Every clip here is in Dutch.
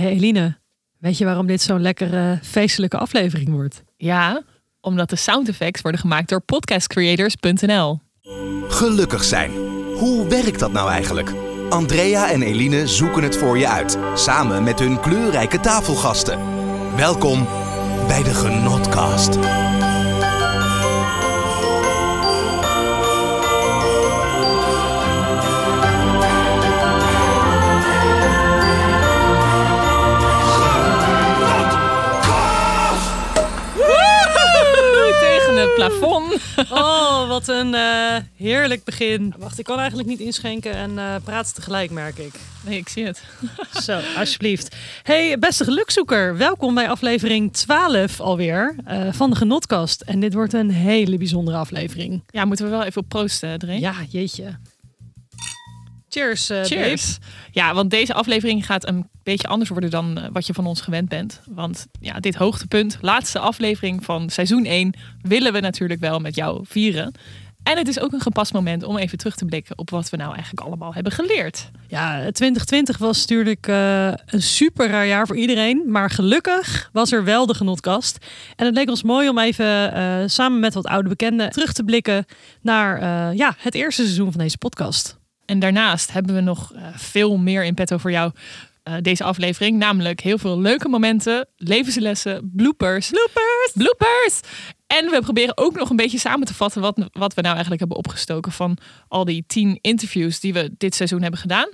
Hey Eline, weet je waarom dit zo'n lekkere feestelijke aflevering wordt? Ja, omdat de sound effects worden gemaakt door podcastcreators.nl. Gelukkig zijn. Hoe werkt dat nou eigenlijk? Andrea en Eline zoeken het voor je uit, samen met hun kleurrijke tafelgasten. Welkom bij de Genotkast. Plafond. Oh, wat een eh, heerlijk begin. Wacht, ik kan eigenlijk niet inschenken en eh praten tegelijk, merk ik. Nee, ik zie het. Zo, alsjeblieft. Hey, beste gelukzoeker. Welkom bij aflevering 12 alweer eh, van de Genotkast. En dit wordt een hele bijzondere aflevering. Ja, moeten we wel even op proosten, Dre? Ja, jeetje. Cheers, eh Cheers. Ja, want deze aflevering gaat een beetje anders worden dan eh, wat je van ons gewend bent. Want ja, dit hoogtepunt, laatste aflevering van seizoen 1, willen we natuurlijk wel met jou vieren. En het is ook een gepast moment om even terug te blikken op wat we nou eigenlijk allemaal hebben geleerd. Ja, 2020 was natuurlijk eh, een super raar jaar voor iedereen. Maar gelukkig was er wel de genotkast. En het leek ons mooi om even samen met wat oude bekenden terug te blikken naar ja, het eerste seizoen van deze podcast. En daarnaast hebben we nog eh, veel meer in petto voor jou eh, deze aflevering. Namelijk heel veel leuke momenten, levenslessen, bloopers. Bloopers! Bloopers! En we proberen ook nog een beetje samen te vatten wat, wat we nou eigenlijk hebben opgestoken van al die tien interviews die we dit seizoen hebben gedaan.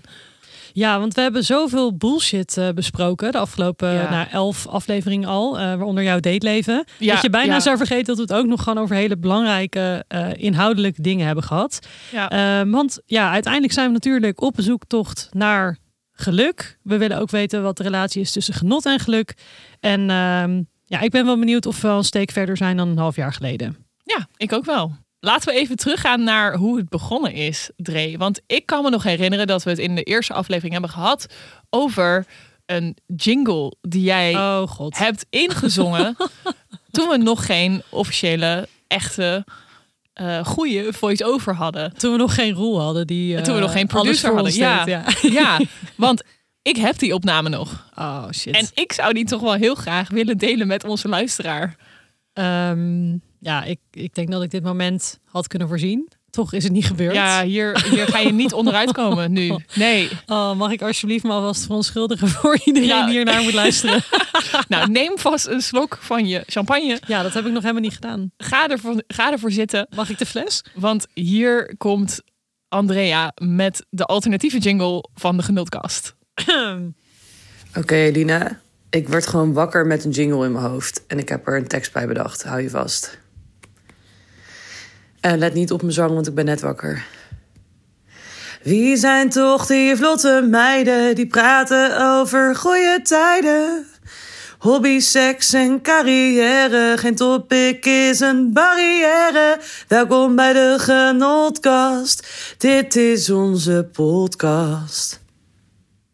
Ja, want we hebben zoveel bullshit eh, besproken de afgelopen Ja. nou, elf afleveringen al. eh, waaronder jouw dateleven. Ja, dat je bijna ja. zou vergeten dat we het ook nog gewoon over hele belangrijke eh, inhoudelijke dingen hebben gehad. Ja. Eh, want ja, uiteindelijk zijn we natuurlijk op een zoektocht naar geluk. We willen ook weten wat de relatie is tussen genot en geluk. En ehm, ja, ik ben wel benieuwd of we al een steek verder zijn dan een half jaar geleden. Ja, ik ook wel. Laten we even teruggaan naar hoe het begonnen is, Dre. Want ik kan me nog herinneren dat we het in de eerste aflevering hebben gehad over een jingle die jij Oh god. hebt ingezongen toen we nog geen officiële, echte, eh goede voice-over hadden. Toen we nog geen rol hadden. Die, eh, toen we nog geen alles producer hadden. Ja. deed, ja. Ja, want ik heb die opname nog. Oh shit. En ik zou die toch wel heel graag willen delen met onze luisteraar. Ehm, ja, ik, ik denk dat ik dit moment had kunnen voorzien. Toch is het niet gebeurd. Ja, hier, hier ga je niet onderuit komen nu. Nee. Oh, mag ik alsjeblieft me alvast verontschuldigen voor iedereen Ja. die hiernaar moet luisteren? Nou, neem vast een slok van je champagne. ja, dat heb ik nog helemaal niet gedaan. Ga ervoor, ga ervoor zitten. Mag ik de fles? Want hier komt Andrea met de alternatieve jingle van de Genotkast. Oké, Elina. Ik werd gewoon wakker met een jingle in mijn hoofd. En ik heb er een tekst bij bedacht. Hou je vast. En let niet op mijn zang, want ik ben net wakker. Wie zijn toch die vlotte meiden die praten over goede tijden? Hobby, seks en carrière, geen topic is een barrière. Welkom bij de Genotkast, dit is onze podcast.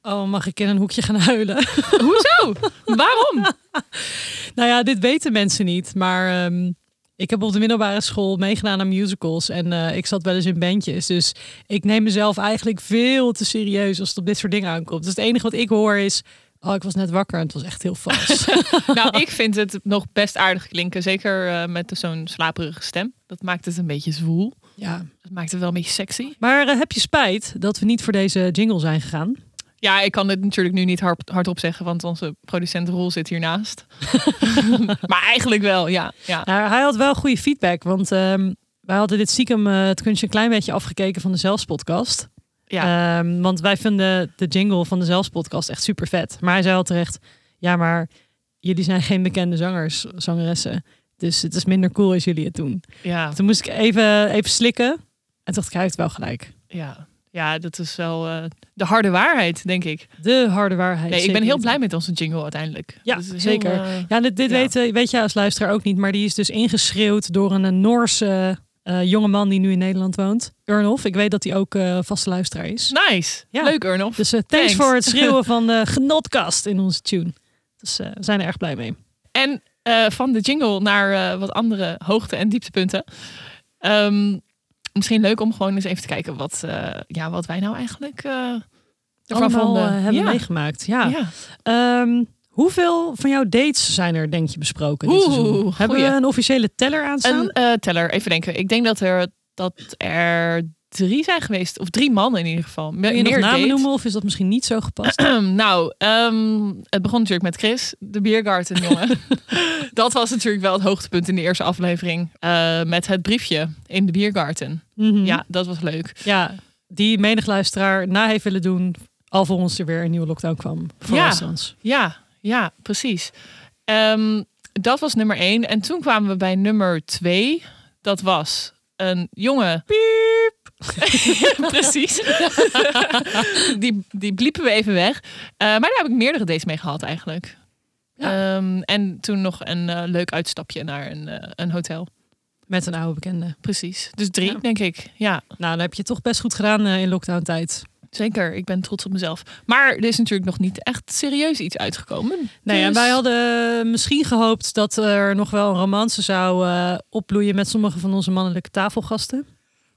Oh, mag ik in een hoekje gaan huilen? Hoezo? Waarom? nou ja, dit weten mensen niet. Maar ehm, ik heb op de middelbare school meegedaan aan musicals. En eh, ik zat wel eens in bandjes. Dus ik neem mezelf eigenlijk veel te serieus als het op dit soort dingen aankomt. Dus het enige wat ik hoor is... Oh, ik was net wakker en het was echt heel vals. Nou, ik vind het nog best aardig klinken. Zeker eh, met zo'n slaperige stem. Dat maakt het een beetje zwoel. ja. Dat maakt het wel een beetje sexy. Maar eh, heb je spijt dat we niet voor deze jingle zijn gegaan? Ja, ik kan dit natuurlijk nu niet hard, hardop zeggen, want onze producent Roel zit hiernaast. maar eigenlijk wel, ja. ja. Nou, hij had wel goede feedback, want ehm, wij hadden dit stiekem eh, het kunstje een klein beetje afgekeken van de Zelfspodcast. ja. Ehm, want wij vinden de jingle van de Zelfspodcast echt super vet. Maar hij zei al terecht, ja, maar jullie zijn geen bekende zangers, zangeressen. Dus het is minder cool als jullie het doen. ja. Toen moest ik even, even slikken. En toen dacht ik, hij heeft wel gelijk. Ja, ja, dat is wel eh, de harde waarheid, denk ik. De harde waarheid. Nee, ik ben heel blij met onze jingle uiteindelijk. Ja, heel, zeker. eh, Ja, dit, dit Ja. Weet, eh, weet jij als luisteraar ook niet, maar die is dus ingeschreeuwd door een, Noorse eh jongeman die nu in Nederland woont. Ernolf. Ik weet dat hij ook vaste luisteraar is. nice. Ja. Leuk, Ernolf. Dus thanks, Thanks. voor het schreeuwen van de genotkast in onze tune. Dus we zijn er erg blij mee. En van de jingle naar wat andere hoogte- en dieptepunten. Ehm, misschien leuk om gewoon eens even te kijken wat, eh, ja, wat wij nou eigenlijk ervan allemaal eh, hebben ja. meegemaakt. Ja. Ja. Ehm, hoeveel van jouw dates zijn er, denk je, besproken dit Oeh? Hebben we een officiële teller aanstaan? Een teller, even denken. Ik denk dat er, dat er drie zijn geweest. Of drie mannen in ieder geval. Kun je nog meer namen noemen of is dat misschien niet zo gepast? nou, ehm, het begon natuurlijk met Chris, de Biergarten jongen. dat was natuurlijk wel het hoogtepunt in de eerste aflevering. eh, met het briefje in de Biergarten. Mhm. Ja, dat was leuk. ja, die menig luisteraar na heeft willen doen, alvorens er weer een nieuwe lockdown kwam voor Ja. restaurants. Ja, ja, precies. Ehm, dat was nummer één. En toen kwamen we bij nummer twee. Dat was een jongen. Piep. precies. die, die bliepen we even weg. Eh, maar daar heb ik meerdere dates mee gehad eigenlijk. Ja. Ehm, en toen nog een eh, leuk uitstapje naar een, eh, een hotel. Met een oude bekende. Precies. Dus drie, Ja. denk ik. Ja, Nou, dan heb je toch best goed gedaan in lockdown tijd. zeker. Ik ben trots op mezelf. Maar er is natuurlijk nog niet echt serieus iets uitgekomen. Nee, en Dus- wij hadden misschien gehoopt dat er nog wel een romance zou opbloeien met sommige van onze mannelijke tafelgasten.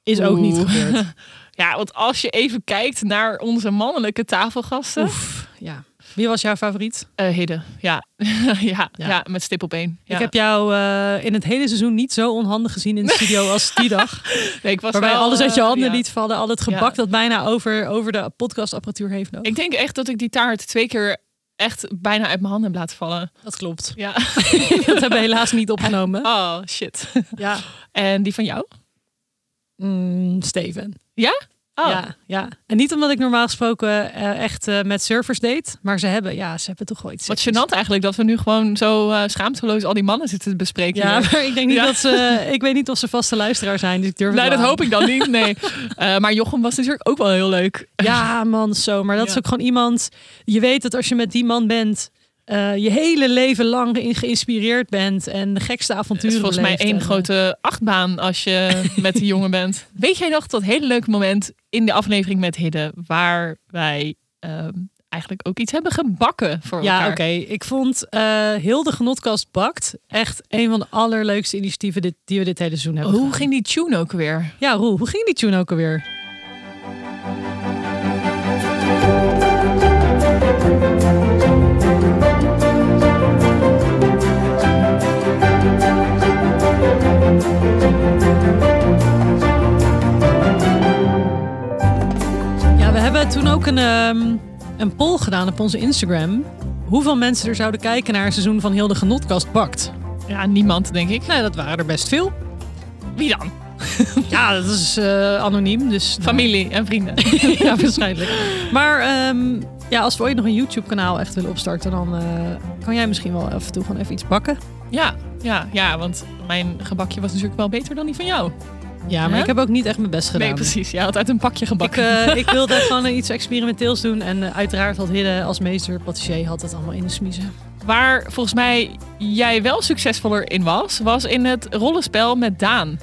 Is ook niet gebeurd. Ja, want als je even kijkt naar onze mannelijke tafelgasten. Oef, ja. Wie was jouw favoriet? Hidde, ja. ja. Ja. Ja. met stip op één. Ja. Ik heb jou eh, in het hele seizoen niet zo onhandig gezien in de studio als die dag. nee, ik was Waarbij wel, alles uit je eh, handen liet vallen. Al het gebak dat bijna over, over de podcastapparatuur heeft. Ik denk echt dat ik die taart twee keer echt bijna uit mijn handen heb laten vallen. Dat klopt. Ja. dat hebben we helaas niet opgenomen. Oh, shit. Ja. En die van jou? Mm, Steven. Ja? Oh. Ja, ja. En niet omdat ik normaal gesproken eh, echt eh, met surfers date. Maar ze hebben, ja, ze hebben toch wel iets Wat gênant eigenlijk dat we nu gewoon zo eh, schaamteloos al die mannen zitten te bespreken. Ja, hier. maar ik denk niet Ja. dat ze... Ik weet niet of ze vaste luisteraar zijn, dus ik durf Nee, dat aan. hoop ik dan niet. Nee. Maar Jochem was natuurlijk ook wel heel leuk. Ja, man, zo. Maar dat is ook gewoon iemand... Je weet dat als je met die man bent... eh, je hele leven lang in geïnspireerd bent en de gekste Het avonturen is volgens mij één En, eh, grote achtbaan als je met die jongen bent. Weet jij nog dat hele leuke moment in de aflevering met Hidde, waar wij ehm, eigenlijk ook iets hebben gebakken voor Ja, elkaar? oké. Ik vond eh heel de Genotkast Bakt echt een van de allerleukste initiatieven dit, die we dit hele seizoen hebben Hoe gedaan. ging die tune ook weer? Ja, Roel, hoe ging die tune ook alweer? Een poll gedaan op onze Instagram. Hoeveel mensen er zouden kijken naar een seizoen van Heel de Genotkast Bakt. Ja, niemand, denk ik. Nou, dat waren er best veel. Wie dan? Ja, dat is eh, anoniem, dus... Familie en vrienden. ja, waarschijnlijk. Maar ehm, ja, als we ooit nog een YouTube-kanaal echt willen opstarten, dan eh, kan jij misschien wel af en toe gewoon even iets bakken. Ja, ja, ja, want mijn gebakje was natuurlijk wel beter dan die van jou. Ja, maar Hè? ik heb ook niet echt mijn best gedaan. Nee, precies. Jij had uit een pakje Ik, gebakken. eh, ik wilde gewoon iets experimenteels doen. En eh, uiteraard had Hidde als meester patissier had het allemaal in de smiezen. Waar volgens mij jij wel succesvoller in was, was in het rollenspel met Daan.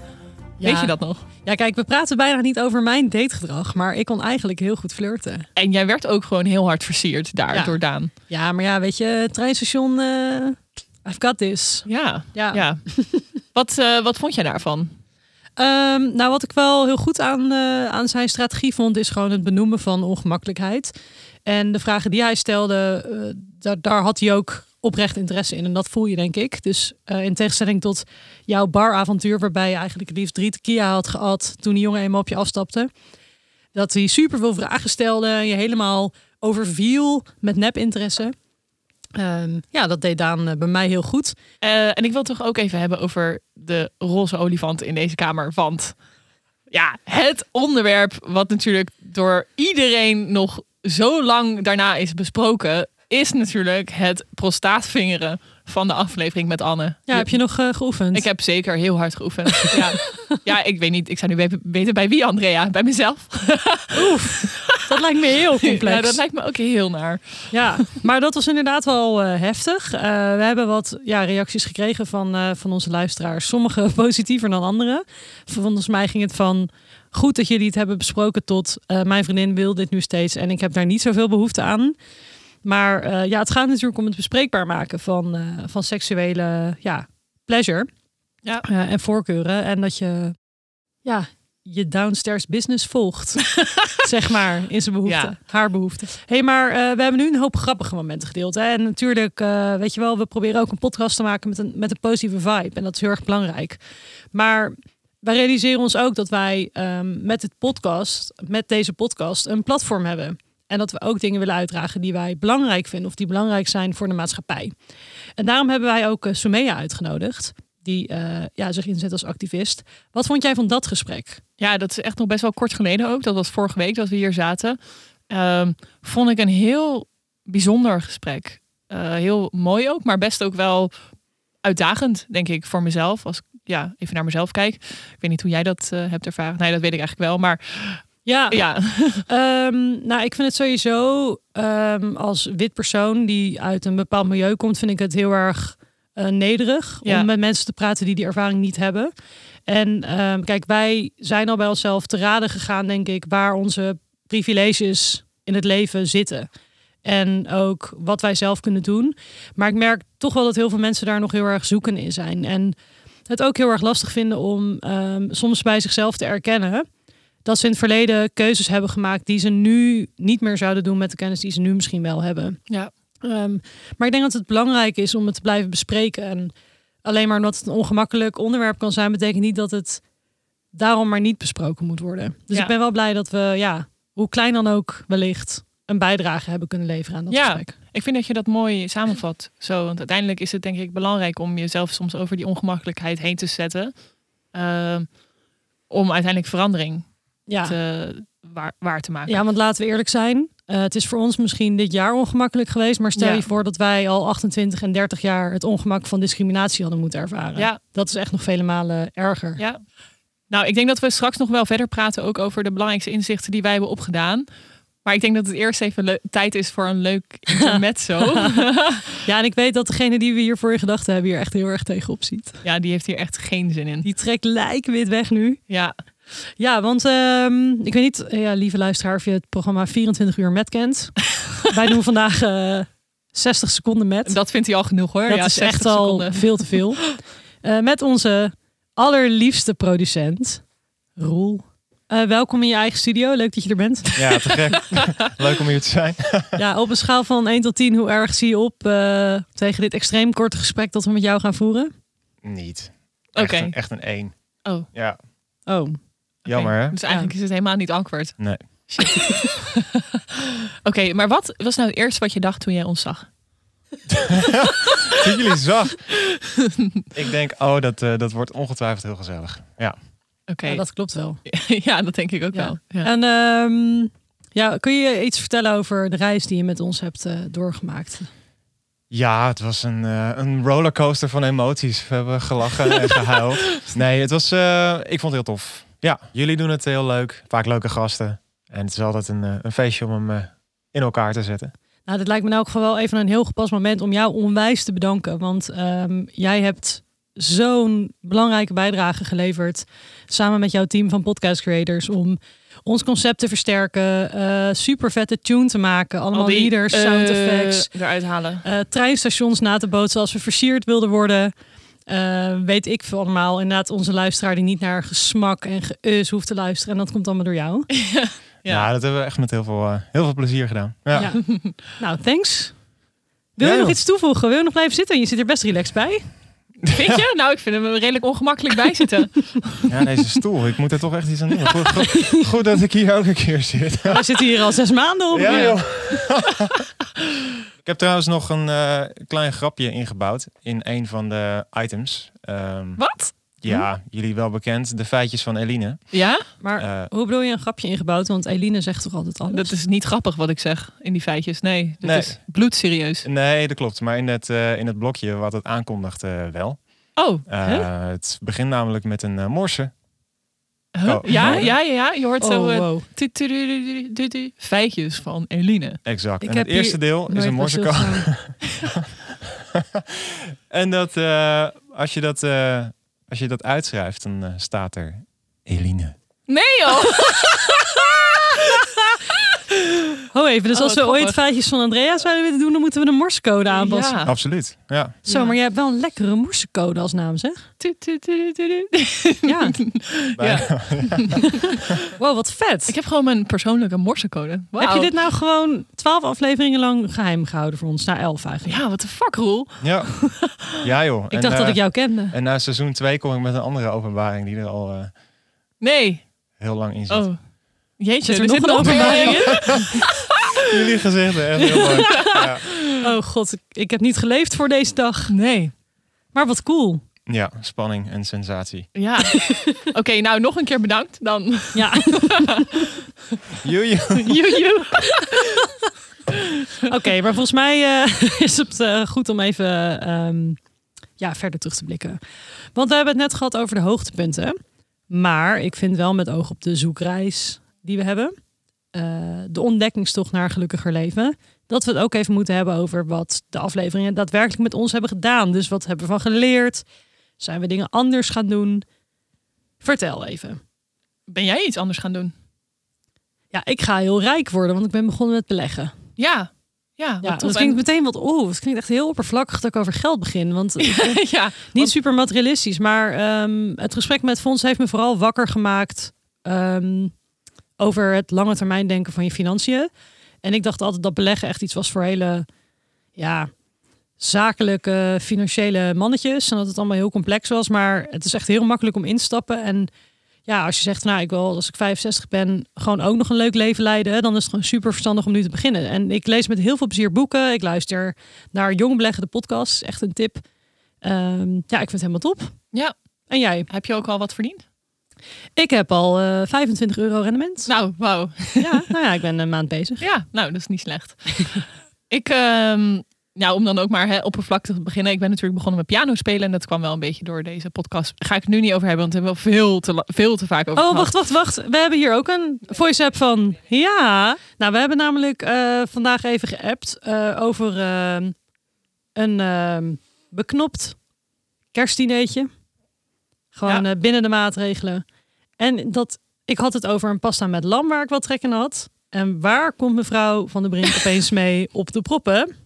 Ja. Weet je dat nog? Ja, kijk, we praten bijna niet over mijn dategedrag. Maar ik kon eigenlijk heel goed flirten. En jij werd ook gewoon heel hard versierd daar Ja. door Daan. Ja, maar ja, weet je, treinstation... eh I've got this. Ja, Ja. ja. wat, eh, wat vond jij daarvan? Ehm, nou, wat ik wel heel goed aan, eh, aan zijn strategie vond, is gewoon het benoemen van ongemakkelijkheid. En de vragen die hij stelde, eh, daar, daar had hij ook oprecht interesse in. En dat voel je, denk ik. Dus eh, in tegenstelling tot jouw baravontuur, waarbij je eigenlijk liefst drie tequila had gehad toen die jongen eenmaal op je afstapte. Dat hij super veel vragen stelde en je helemaal overviel met nepinteresse. Ehm, ja, dat deed Daan eh, bij mij heel goed. Eh, en ik wil toch ook even hebben over de roze olifant in deze kamer. Want ja, het onderwerp wat natuurlijk door iedereen nog zo lang daarna is besproken, is natuurlijk het prostaatvingeren van de aflevering met Anne. Ja, heb je nog eh, geoefend? Ik heb zeker heel hard geoefend. ja. ja, ik weet niet. Ik zou nu weten- bij wie, Andrea. Bij mezelf. Dat lijkt me heel complex. Ja, dat lijkt me ook heel naar. Ja, maar dat was inderdaad wel eh, heftig. Eh, we hebben wat ja, reacties gekregen van, van onze luisteraars. Sommige positiever dan andere. Volgens mij ging het van goed dat jullie het hebben besproken tot mijn vriendin wil dit nu steeds en ik heb daar niet zoveel behoefte aan. Maar eh, ja, het gaat natuurlijk om het bespreekbaar maken van, eh, van seksuele ja, pleasure Ja. eh, en voorkeuren. En dat je ja, je downstairs business volgt. zeg maar, in zijn behoefte. Ja. Haar behoefte. hey, maar we hebben nu een hoop grappige momenten gedeeld. Hè? En natuurlijk, weet je wel, we proberen ook een podcast te maken met een, met een positieve vibe. En dat is heel erg belangrijk. Maar wij realiseren ons ook dat wij ehm, met het podcast, met deze podcast, een platform hebben. En dat we ook dingen willen uitdragen die wij belangrijk vinden of die belangrijk zijn voor de maatschappij. En daarom hebben wij ook uh, Sumea uitgenodigd, die eh, ja, zich inzet als activist. Wat vond jij van dat gesprek? Ja, dat is echt nog best wel kort geleden ook. Dat was vorige week dat we hier zaten. Ehm, vond ik een heel bijzonder gesprek. Eh, heel mooi ook, maar best ook wel uitdagend, denk ik, voor mezelf. Als ik ja, even naar mezelf kijk. Ik weet niet hoe jij dat eh, hebt ervaren. Nee, dat weet ik eigenlijk wel. Maar Ja, ja, Ehm, nou, ik vind het sowieso ehm, als wit persoon die uit een bepaald milieu komt, vind ik het heel erg eh, nederig Ja. om met mensen te praten die die ervaring niet hebben. En ehm, kijk, wij zijn al bij onszelf te raden gegaan, denk ik, waar onze privileges in het leven zitten. En ook wat wij zelf kunnen doen. Maar ik merk toch wel dat heel veel mensen daar nog heel erg zoeken in zijn. En het ook heel erg lastig vinden om soms bij zichzelf te erkennen dat ze in het verleden keuzes hebben gemaakt die ze nu niet meer zouden doen met de kennis die ze nu misschien wel hebben. ja. Ehm, maar ik denk dat het belangrijk is om het te blijven bespreken. En alleen maar omdat het een ongemakkelijk onderwerp kan zijn, betekent niet dat het daarom maar niet besproken moet worden. Dus Ja. ik ben wel blij dat we, ja, hoe klein dan ook wellicht, een bijdrage hebben kunnen leveren aan dat Ja. gesprek. Ik vind dat je dat mooi samenvat. Zo, want uiteindelijk is het denk ik belangrijk om jezelf soms over die ongemakkelijkheid heen te zetten. Ehm, om uiteindelijk verandering Ja. te, waar, waar te maken. Ja, want laten we eerlijk zijn. eh, het is voor ons misschien dit jaar ongemakkelijk geweest. Maar stel Ja. je voor dat wij al 28 en 30 jaar het ongemak van discriminatie hadden moeten ervaren. ja, Dat is echt nog vele malen erger. ja. Nou, ik denk dat we straks nog wel verder praten ook over de belangrijkste inzichten die wij hebben opgedaan. Maar ik denk dat het eerst even tijd is voor een leuk intermezzo. Ja, en ik weet dat degene die we hier voor je gedachten hebben hier echt heel erg tegenop ziet. ja, die heeft hier echt geen zin in. Die trekt lijkwit weg nu. Ja, Ja, want ehm, ik weet niet, ja, lieve luisteraar, of je het programma 24 uur met kent. wij doen vandaag eh 60 seconden met. dat vindt hij al genoeg hoor. Dat ja, is 60 echt al seconden. veel te veel. Eh, met onze allerliefste producent, Roel. Eh, welkom in je eigen studio. Leuk dat je er bent. Ja, te gek. Leuk om hier te zijn. ja, op een schaal van 1 tot 10, hoe erg zie je op eh, tegen dit extreem korte gesprek dat we met jou gaan voeren? Niet. Oké. Echt, een, echt een één. Oh, Ja, Oh, jammer hè? dus eigenlijk is het helemaal niet awkward. Nee. Oké, maar wat was nou het eerste wat je dacht toen jij ons zag? Toen jullie zag. Ik denk, oh, dat, eh, dat wordt ongetwijfeld heel gezellig. Ja. Oké, ja, ja, dat klopt wel. dat denk ik ook Ja. wel. Ja. En ehm, ja, kun je iets vertellen over de reis die je met ons hebt eh, doorgemaakt? Ja, het was een, eh, een rollercoaster van emoties. We hebben gelachen en gehuild. Nee, het was, eh, ik vond het heel tof. Ja, jullie doen het heel leuk. Vaak leuke gasten. En het is altijd een, eh, een feestje om hem eh, in elkaar te zetten. Nou, dit lijkt me in elk geval wel even een heel gepast moment om jou onwijs te bedanken. Want ehm, jij hebt zo'n belangrijke bijdrage geleverd samen met jouw team van podcast creators om ons concept te versterken, eh super vette tune te maken, allemaal Al die, leaders, sound effects, eruit halen. eh, treinstations na te bootsen als we versierd wilden worden. Eh, weet ik veel allemaal. Inderdaad, onze luisteraar die niet naar gesmak en geus hoeft te luisteren. En dat komt allemaal door jou. Ja, dat hebben we echt met heel veel, eh, heel veel plezier gedaan. Ja. Ja. nou, thanks. Wil Ja, je nog joh. iets toevoegen? Wil je nog blijven zitten? Je zit er best relaxed bij. Vind je? Nou, ik vind hem redelijk ongemakkelijk bij zitten. Ja, deze stoel. Ik moet er toch echt iets aan doen. Goed, goed, goed dat ik hier ook een keer zit. We zitten hier al zes maanden op. Ja, joh. Ik heb trouwens nog een eh, klein grapje ingebouwd in een van de items. Ehm, Wat? ja, jullie wel bekend. De feitjes van Eline. Ja? Maar Eh, hoe bedoel je een grapje ingebouwd? Want Eline zegt toch altijd alles? Dat is niet grappig wat ik zeg in die feitjes. Nee, dat Nee. is bloedserieus. nee, dat klopt. Maar in het, eh, in het blokje wat het aankondigt wel. Oh? Het begint namelijk met een morse. Huh? oh, ja, ja, ja, ja, je hoort zo wow. tu- feitjes van Eline. Exact. Ik en heb het eerste deel is een morsecode. En dat, eh, als, je dat, eh, als je dat uitschrijft, dan staat er Eline. Nee joh! Oh even, dus Oh, als we ooit feitjes van Andrea zouden willen doen, dan moeten we de morsecode aanpassen. Ja. Absoluut. Ja. Zo, maar jij hebt wel een lekkere morsecode als naam, zeg. Ja. Ja. Wow, wat vet. Ik heb gewoon mijn persoonlijke morsecode. Wauw. Heb je dit nou gewoon twaalf afleveringen lang geheim gehouden voor ons? Na elf eigenlijk. Ja, wat de fuck, Roel? Ja. ja joh. ik dacht dat ik jou kende. En na seizoen 2 kom ik met een andere openbaring die er al eh, Nee. heel lang in zit. Oh. Jeetje, Zit er nog een openbaring. Jullie gezichten, echt heel mooi. Ja. Oh god, ik, heb niet geleefd voor deze dag. Nee. Maar wat cool. ja, spanning en sensatie. Ja. Oké, nou nog een keer bedankt. Dan. Ja, Joejoe. Joejoe. oké, maar volgens mij eh, is het eh, goed om even ehm, ja, verder terug te blikken. Want we hebben het net gehad over de hoogtepunten. Maar ik vind wel met oog op de zoekreis die we hebben, eh, de ontdekkingstocht naar een gelukkiger leven, dat we het ook even moeten hebben over wat de afleveringen daadwerkelijk met ons hebben gedaan. Dus wat hebben we van geleerd? Zijn we dingen anders gaan doen? Vertel even. Ben jij iets anders gaan doen? Ja, ik ga heel rijk worden, want ik ben begonnen met beleggen. Ja. Ja, Ja, dat klinkt meteen wat oeh, het klinkt echt heel oppervlakkig dat ik over geld begin. Want En- ja. niet want- super materialistisch, maar ehm, het gesprek met Fons heeft me vooral wakker gemaakt ehm, over het lange termijn denken van je financiën. En ik dacht altijd dat beleggen echt iets was voor hele ja, zakelijke financiële mannetjes. En dat het allemaal heel complex was. Maar het is echt heel makkelijk om in te stappen. En ja, als je zegt, nou, ik wil als ik 65 ben gewoon ook nog een leuk leven leiden, dan is het gewoon super verstandig om nu te beginnen. En ik lees met heel veel plezier boeken. Ik luister naar Jong Beleggen, de podcast. Echt een tip. Ehm, ja, ik vind het helemaal top. Ja. En jij? Heb je ook al wat verdiend? Ik heb al eh 25 euro rendement. Nou, wauw. Ja, nou ja, ik ben een maand bezig. Ja, nou, dat is niet slecht. ik, ehm, nou, om dan ook maar hè, oppervlakkig te beginnen. Ik ben natuurlijk begonnen met piano spelen. En dat kwam wel een beetje door deze podcast. Daar ga ik het nu niet over hebben, want we hebben wel veel te, veel te vaak over Oh, gehad. wacht, wacht, wacht. We hebben hier ook een voice app van. Ja. Nou, we hebben namelijk eh, vandaag even geappt eh, over ehm, een ehm, beknopt kerstdineetje. Gewoon Ja. binnen de maatregelen. En dat, ik had het over een pasta met lam waar ik wat trek in had. En waar komt mevrouw van de Brink opeens mee op de proppen?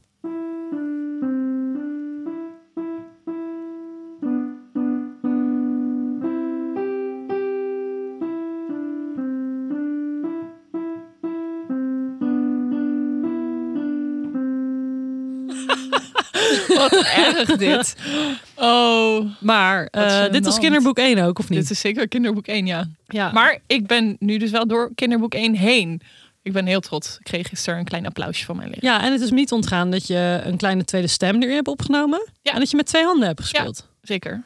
Wat erg dit. Oh, Maar eh, dit was kinderboek 1 ook, of niet? dit is zeker kinderboek 1, ja. ja. Maar ik ben nu dus wel door kinderboek 1 heen. Ik ben heel trots. Ik kreeg gisteren een klein applausje van mijn leer. Ja, en het is me niet ontgaan dat je een kleine tweede stem erin hebt opgenomen. Ja. En dat je met twee handen hebt gespeeld. Zeker.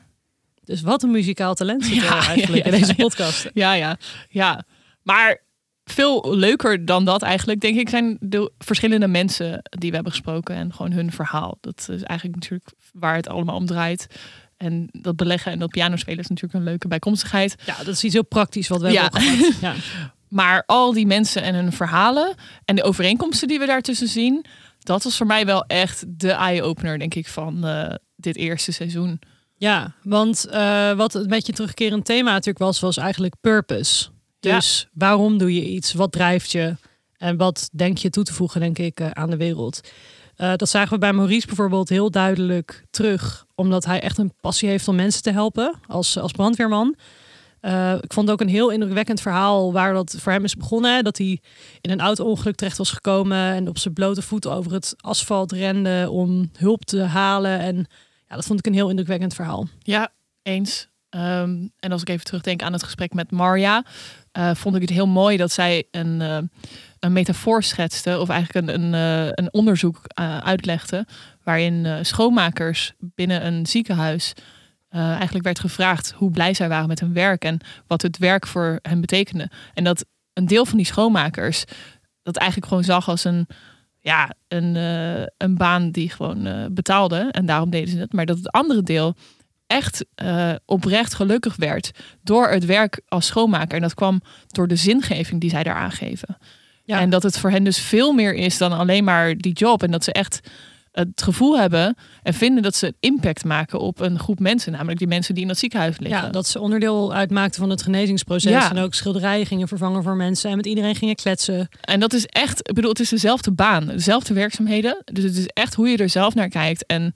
Dus wat een muzikaal talent zit er Ja, eigenlijk ja, in deze ja, ja. podcast. Ja, ja, ja. Maar veel leuker dan dat eigenlijk, denk ik, zijn de verschillende mensen die we hebben gesproken en gewoon hun verhaal. Dat is eigenlijk natuurlijk waar het allemaal om draait. En dat beleggen en dat pianospelen is natuurlijk een leuke bijkomstigheid. Ja, dat is iets heel praktisch wat we Ja. hebben opgemaakt. Ja. Maar al die mensen en hun verhalen en de overeenkomsten die we daartussen zien, dat was voor mij wel echt de eye-opener, denk ik, van eh, dit eerste seizoen. ja, want eh, wat een beetje terugkerend thema natuurlijk was, was eigenlijk purpose. Ja. Dus waarom doe je iets? Wat drijft je? En wat denk je toe te voegen, denk ik, eh, aan de wereld? Eh, dat zagen we bij Maurice bijvoorbeeld heel duidelijk terug. Omdat hij echt een passie heeft om mensen te helpen als, als brandweerman. Eh, ik vond ook een heel indrukwekkend verhaal waar dat voor hem is begonnen. Dat hij in een auto-ongeluk terecht was gekomen en op zijn blote voeten over het asfalt rende om hulp te halen. En ja, dat vond ik een heel indrukwekkend verhaal. Ja, eens. Ehm, en als ik even terugdenk aan het gesprek met Marja, eh, vond ik het heel mooi dat zij een, eh, een metafoor schetste, of eigenlijk een, een, eh, een onderzoek uitlegde, waarin schoonmakers binnen een ziekenhuis eigenlijk werd gevraagd hoe blij zij waren met hun werk en wat het werk voor hen betekende. En dat een deel van die schoonmakers dat eigenlijk gewoon zag als een, ja, een, een baan die gewoon betaalde en daarom deden ze het. Maar dat het andere deel echt eh, oprecht gelukkig werd door het werk als schoonmaker. En dat kwam door de zingeving die zij daar aangeven. Ja. En dat het voor hen dus veel meer is dan alleen maar die job. En dat ze echt het gevoel hebben en vinden dat ze impact maken op een groep mensen. Namelijk die mensen die in dat ziekenhuis liggen. Ja, dat ze onderdeel uitmaakten van het genezingsproces. Ja. En ook schilderijen gingen vervangen voor mensen. En met iedereen gingen kletsen. En dat is echt, ik bedoel, het is dezelfde baan, dezelfde werkzaamheden. Dus het is echt hoe je er zelf naar kijkt en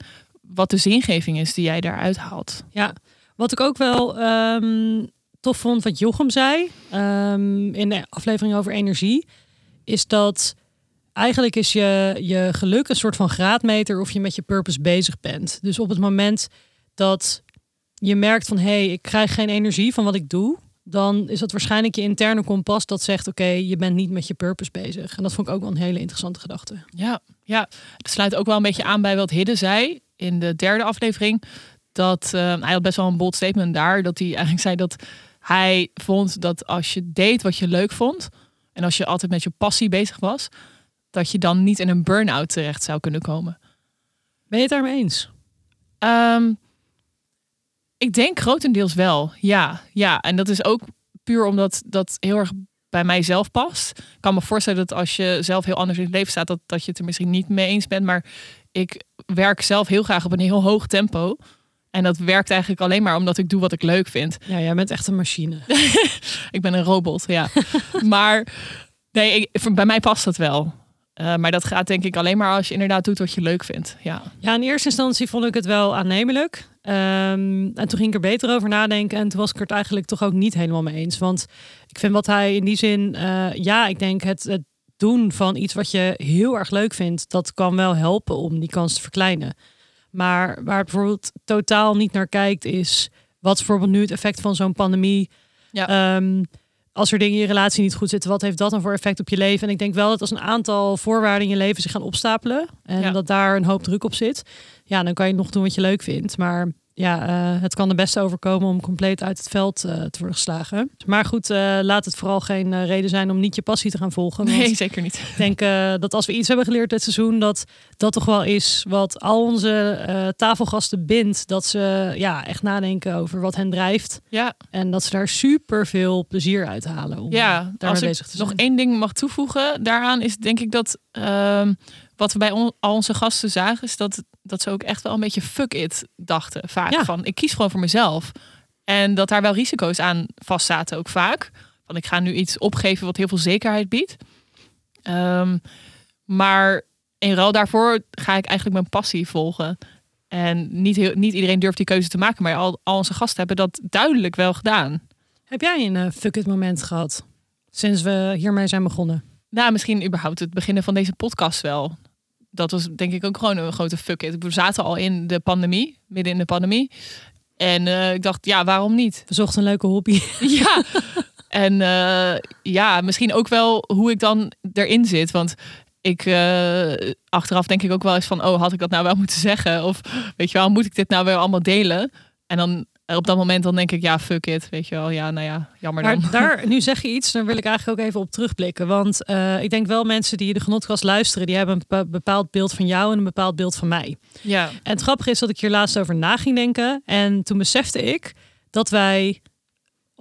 wat de zingeving is die jij daaruit haalt. Ja, wat ik ook wel ehm, tof vond wat Jochem zei ehm, in de aflevering over energie, is dat eigenlijk is je, je geluk een soort van graadmeter of je met je purpose bezig bent. Dus op het moment dat je merkt van hé, hey, ik krijg geen energie van wat ik doe, dan is dat waarschijnlijk je interne kompas dat zegt oké, je bent niet met je purpose bezig. En dat vond ik ook wel een hele interessante gedachte. Ja, ja, het sluit ook wel een beetje aan bij wat Hidde zei in de derde aflevering. Dat eh, hij had best wel een bold statement daar. Dat hij eigenlijk zei dat hij vond dat als je deed wat je leuk vond. En als je altijd met je passie bezig was. Dat je dan niet in een burn-out terecht zou kunnen komen. Ben je het daarmee eens? Ehm, ik denk grotendeels wel. Ja, ja. En dat is ook puur omdat dat heel erg bij mijzelf past. Ik kan me voorstellen dat als je zelf heel anders in het leven staat, dat, dat je het er misschien niet mee eens bent. Maar ik werk zelf heel graag op een heel hoog tempo. En dat werkt eigenlijk alleen maar omdat ik doe wat ik leuk vind. Ja, jij bent echt een machine. Ik ben een robot, ja. maar nee, ik, bij mij past dat wel. Uh, maar dat gaat denk ik alleen maar als je inderdaad doet wat je leuk vindt. Ja, ja in eerste instantie vond ik het wel aannemelijk. Um, en toen ging ik er beter over nadenken. En toen was ik er het eigenlijk toch ook niet helemaal mee eens. Want ik vind wat hij in die zin... Uh, ja, ik denk het, het doen van iets wat je heel erg leuk vindt... dat kan wel helpen om die kans te verkleinen. Maar waar het bijvoorbeeld totaal niet naar kijkt is... wat is bijvoorbeeld nu het effect van zo'n pandemie... Ja. Um, als er dingen in je relatie niet goed zitten, wat heeft dat dan voor effect op je leven? En ik denk wel dat als een aantal voorwaarden in je leven zich gaan opstapelen en Ja. dat daar een hoop druk op zit, ja, dan kan je nog doen wat je leuk vindt. Maar ja, eh, het kan de beste overkomen om compleet uit het veld eh, te worden geslagen. Maar goed, eh, laat het vooral geen reden zijn om niet je passie te gaan volgen. Nee, zeker niet. ik denk dat als we iets hebben geleerd dit seizoen, dat dat toch wel is wat al onze tafelgasten bindt. Dat ze ja, echt nadenken over wat hen drijft. Ja, En dat ze daar super veel plezier uit halen om ja daarmee als ik bezig te zijn. nog één ding mag toevoegen daaraan, is denk ik dat ehm, wat we bij on- al onze gasten zagen, is dat, dat ze ook echt wel een beetje fuck it dachten. Vaak Ja. van ik kies gewoon voor mezelf. En dat daar wel risico's aan vastzaten ook vaak. Van ik ga nu iets opgeven wat heel veel zekerheid biedt. Ehm, maar in ruil daarvoor ga ik eigenlijk mijn passie volgen. En niet, heel, niet iedereen durft die keuze te maken. Maar al, al onze gasten hebben dat duidelijk wel gedaan. Heb jij een eh, fuck it moment gehad sinds we hiermee zijn begonnen? Nou, misschien überhaupt het beginnen van deze podcast wel. Dat was denk ik ook gewoon een grote fuck it. We zaten al in de pandemie, midden in de pandemie. En eh, ik dacht, ja, waarom niet? We zochten een leuke hobby. ja. En eh, ja, misschien ook wel hoe ik dan erin zit. Want ik eh, achteraf denk ik ook wel eens van, oh, had ik dat nou wel moeten zeggen? Of weet je wel, moet ik dit nou wel allemaal delen? En dan eh, op dat moment dan denk ik, ja, fuck it. Weet je wel, ja, nou ja, jammer dan. Maar daar, nu zeg je iets, daar wil ik eigenlijk ook even op terugblikken. Want eh, ik denk wel mensen die de genotkast luisteren, die hebben een bepa- bepaald beeld van jou en een bepaald beeld van mij. Ja, En het grappige is dat ik hier laatst over na ging denken. En toen besefte ik dat wij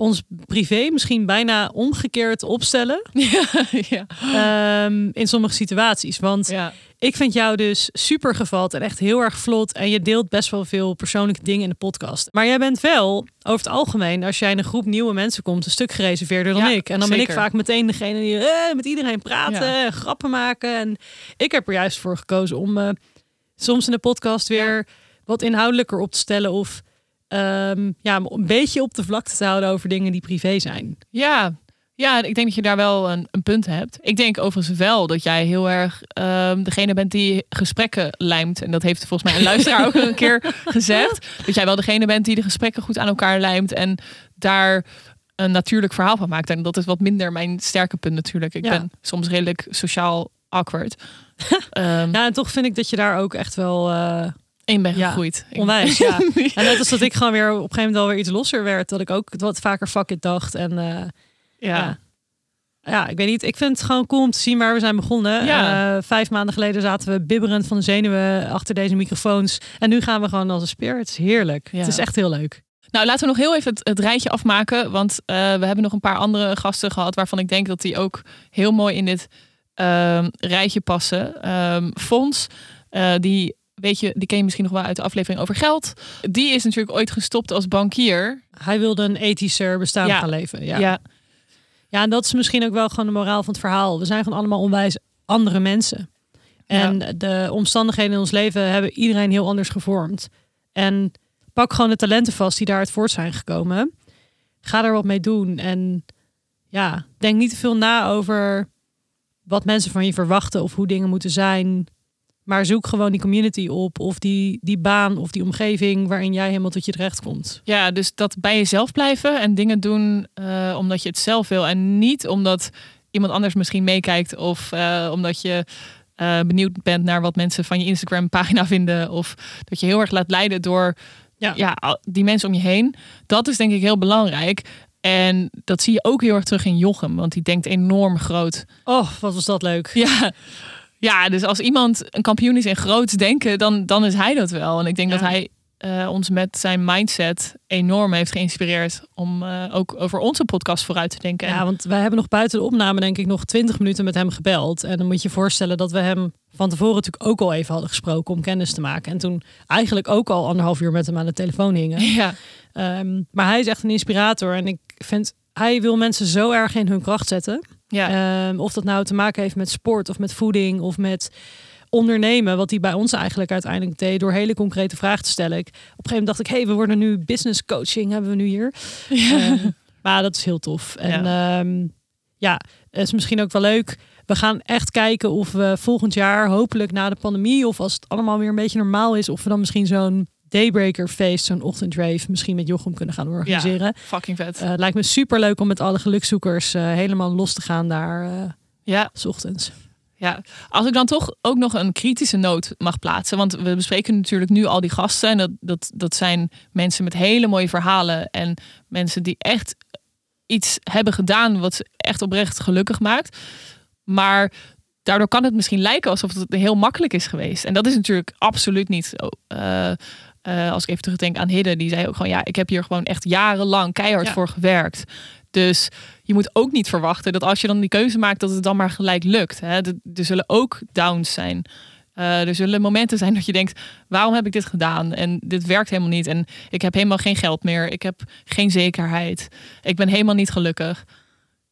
ons privé misschien bijna omgekeerd opstellen ja, ehm, in sommige situaties. Want ja. ik vind jou dus super gevat en echt heel erg vlot. En je deelt best wel veel persoonlijke dingen in de podcast. Maar jij bent wel, over het algemeen, als jij in een groep nieuwe mensen komt, een stuk gereserveerder dan ik. En dan ben ik vaak meteen degene die eh, met iedereen praten, grappen maken. En ik heb er juist voor gekozen om eh, soms in de podcast weer wat inhoudelijker op te stellen. Of ehm, ja, een beetje op de vlakte te houden over dingen die privé zijn. Ja, ja, ik denk dat je daar wel een, een punt hebt. Ik denk overigens wel dat jij heel erg ehm, degene bent die gesprekken lijmt. En dat heeft volgens mij een luisteraar ook een keer gezegd. Dat jij wel degene bent die de gesprekken goed aan elkaar lijmt. En daar een natuurlijk verhaal van maakt. En dat is wat minder mijn sterke punt natuurlijk. Ik Ja. ben soms redelijk sociaal awkward. Ehm Ja, en toch vind ik dat je daar ook echt wel eh, in ben Ja, gegroeid. Ik- onwijs. Ja. En net als dat ik gewoon weer op een gegeven moment wel weer iets losser werd. Dat ik ook wat vaker fuck it dacht. En eh, ja. ja. ja, ik weet niet. Ik vind het gewoon cool om te zien waar we zijn begonnen. Ja. Eh, vijf maanden geleden zaten we bibberend van de zenuwen achter deze microfoons. En nu gaan we gewoon als een speer. Het is heerlijk. Ja. Het is echt heel leuk. Nou, laten we nog heel even het, het rijtje afmaken. Want eh, we hebben nog een paar andere gasten gehad waarvan ik denk dat die ook heel mooi in dit ehm, rijtje passen. Ehm Fons, die, weet je, die ken je misschien nog wel uit de aflevering over geld. Die is natuurlijk ooit gestopt als bankier. Hij wilde een ethischer bestaan Ja. gaan leven. Ja. ja. Ja, en dat is misschien ook wel gewoon de moraal van het verhaal. We zijn gewoon allemaal onwijs andere mensen. En de omstandigheden in ons leven hebben iedereen heel anders gevormd. En pak gewoon de talenten vast die daaruit voort zijn gekomen. Ga er wat mee doen. En ja, denk niet te veel na over wat mensen van je verwachten of hoe dingen moeten zijn. Maar zoek gewoon die community op of die, die baan of die omgeving waarin jij helemaal tot je terecht komt. Ja, dus dat bij jezelf blijven en dingen doen eh, omdat je het zelf wil. En niet omdat iemand anders misschien meekijkt of eh, omdat je eh, benieuwd bent naar wat mensen van je Instagram pagina vinden. Of dat je heel erg laat leiden door Ja. ja. die mensen om je heen. Dat is denk ik heel belangrijk. En dat zie je ook heel erg terug in Jochem, want die denkt enorm groot. Oh, wat was dat leuk. Ja, ja dus als iemand een kampioen is in groots denken, dan, dan is hij dat wel. En ik denk Ja. dat hij eh, ons met zijn mindset enorm heeft geïnspireerd om eh, ook over onze podcast vooruit te denken. Ja, want wij hebben nog buiten de opname denk ik nog twintig minuten met hem gebeld. En dan moet je je voorstellen dat we hem van tevoren natuurlijk ook al even hadden gesproken om kennis te maken. En toen eigenlijk ook al anderhalf uur met hem aan de telefoon hingen. ja, Ehm, maar hij is echt een inspirator. En ik vind, hij wil mensen zo erg in hun kracht zetten. Ja, Ehm, of dat nou te maken heeft met sport of met voeding of met ondernemen. Wat hij bij ons eigenlijk uiteindelijk deed door hele concrete vragen te stellen. Ik, op een gegeven moment dacht ik, hé, hey, we worden nu business coaching hebben we nu hier. Ehm, maar dat is heel tof. En ja. ja, het is misschien ook wel leuk. We gaan echt kijken of we volgend jaar, hopelijk na de pandemie, of als het allemaal weer een beetje normaal is, of we dan misschien zo'n Daybreaker feest, zo'n ochtendrave, misschien met Jochem kunnen gaan organiseren. fucking vet. Het lijkt me super leuk om met alle gelukzoekers eh, helemaal los te gaan daar eh, ja, s ochtends. ja, als ik dan toch ook nog een kritische noot mag plaatsen. Want we bespreken natuurlijk nu al die gasten. En dat, dat, dat zijn mensen met hele mooie verhalen. En mensen die echt iets hebben gedaan wat ze echt oprecht gelukkig maakt. Maar daardoor kan het misschien lijken alsof het heel makkelijk is geweest. En dat is natuurlijk absoluut niet zo. Eh, als ik even terugdenk aan Hidde, die zei ook gewoon: ja, ik heb hier gewoon echt jarenlang keihard Ja. voor gewerkt. Dus je moet ook niet verwachten dat als je dan die keuze maakt, dat het dan maar gelijk lukt. Hè? Er er zullen ook downs zijn. Eh, er zullen momenten zijn dat je denkt: waarom heb ik dit gedaan? En dit werkt helemaal niet. En ik heb helemaal geen geld meer. Ik heb geen zekerheid. Ik ben helemaal niet gelukkig.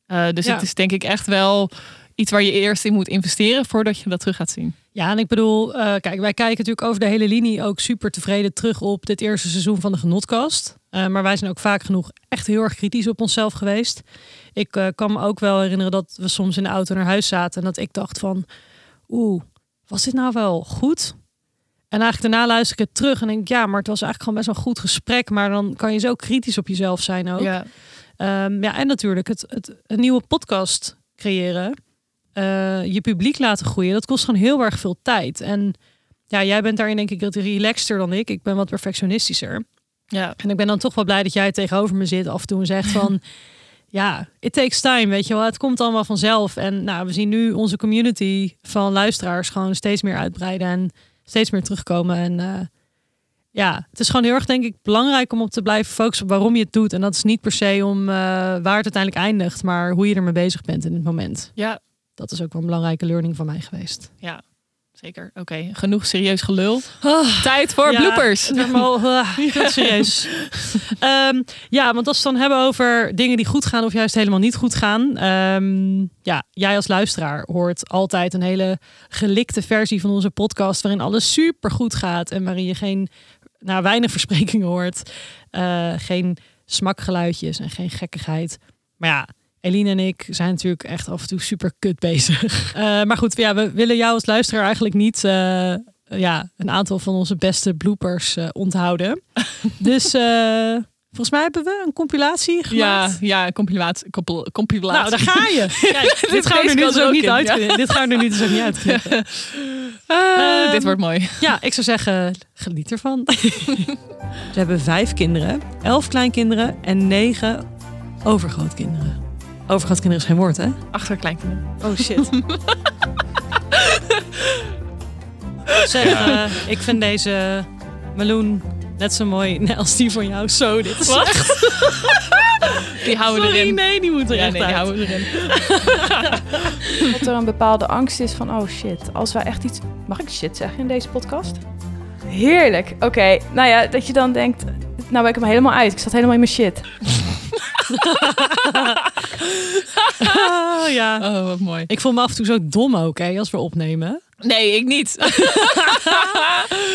Eh, dus Ja. het is denk ik echt wel iets waar je eerst in moet investeren voordat je dat terug gaat zien. Ja, en ik bedoel, eh, kijk, wij kijken natuurlijk over de hele linie ook super tevreden terug op dit eerste seizoen van de Genotkast. Eh, maar wij zijn ook vaak genoeg echt heel erg kritisch op onszelf geweest. Ik eh, kan me ook wel herinneren dat we soms in de auto naar huis zaten en dat ik dacht van, oeh, was dit nou wel goed? En eigenlijk daarna luister ik het terug en denk ik, ja, maar het was eigenlijk gewoon best wel een goed gesprek. Maar dan kan je zo kritisch op jezelf zijn ook. Ja, Ehm, ja, en natuurlijk het, het, een nieuwe podcast creëren. Eh, je publiek laten groeien. Dat kost gewoon heel erg veel tijd. En ja, jij bent daarin denk ik wat relaxter dan ik. Ik ben wat perfectionistischer. ja. En ik ben dan toch wel blij dat jij tegenover me zit af en toe en zegt van... ja, it takes time, weet je wel. Het komt allemaal vanzelf. En nou, we zien nu onze community van luisteraars gewoon steeds meer uitbreiden en steeds meer terugkomen. En eh, ja, het is gewoon heel erg, denk ik, belangrijk om op te blijven focussen op waarom je het doet. En dat is niet per se om eh, waar het uiteindelijk eindigt, maar hoe je ermee bezig bent in het moment. ja, Dat is ook wel een belangrijke learning van mij geweest. ja. Zeker. Oké, genoeg serieus gelul. Tijd voor Ah. Ja, bloopers. Het werd me al ah, heel serieus. Ehm, ja, want als we het dan hebben over dingen die goed gaan of juist helemaal niet goed gaan. ehm, ja, jij als luisteraar hoort altijd een hele gelikte versie van onze podcast. Waarin alles super goed gaat en waarin je geen, nou, weinig versprekingen hoort. eh, geen smakgeluidjes en geen gekkigheid. Maar ja, Eline en ik zijn natuurlijk echt af en toe super kut bezig. Eh, maar goed, ja, we willen jou als luisteraar eigenlijk niet eh, ja, een aantal van onze beste bloopers eh, onthouden. dus volgens mij hebben we een compilatie Ja, gemaakt. ja, compilatie. compil- compilatie. Nou, daar ga je. Kijk, dit gaan we er dus ook niet uit. Dit gaan we er nu dus ook niet. Ah, Ehm, dit wordt mooi. Ja, ik zou zeggen, geniet ervan. Ze hebben vijf kinderen, elf kleinkinderen en negen overgrootkinderen. Overgrootkinderen is geen woord, hè? Achterkleinkinderen. Oh shit. zeg, eh, ik vind deze meloen net zo mooi als die van jou. Zo, dit is Wat? echt... Die houden Sorry, erin. nee, die moet er Ja, echt nee, die houden erin. Dat er een bepaalde angst is van, oh shit, als wij echt iets... Mag ik shit zeggen in deze podcast? Heerlijk. Oké, nou ja, dat je dan denkt, nou ben ik hem helemaal uit. Ik zat helemaal in mijn shit. Ah, ja. Oh, wat mooi. Ik voel me af en toe zo dom ook, hè, als we opnemen. Nee, ik niet.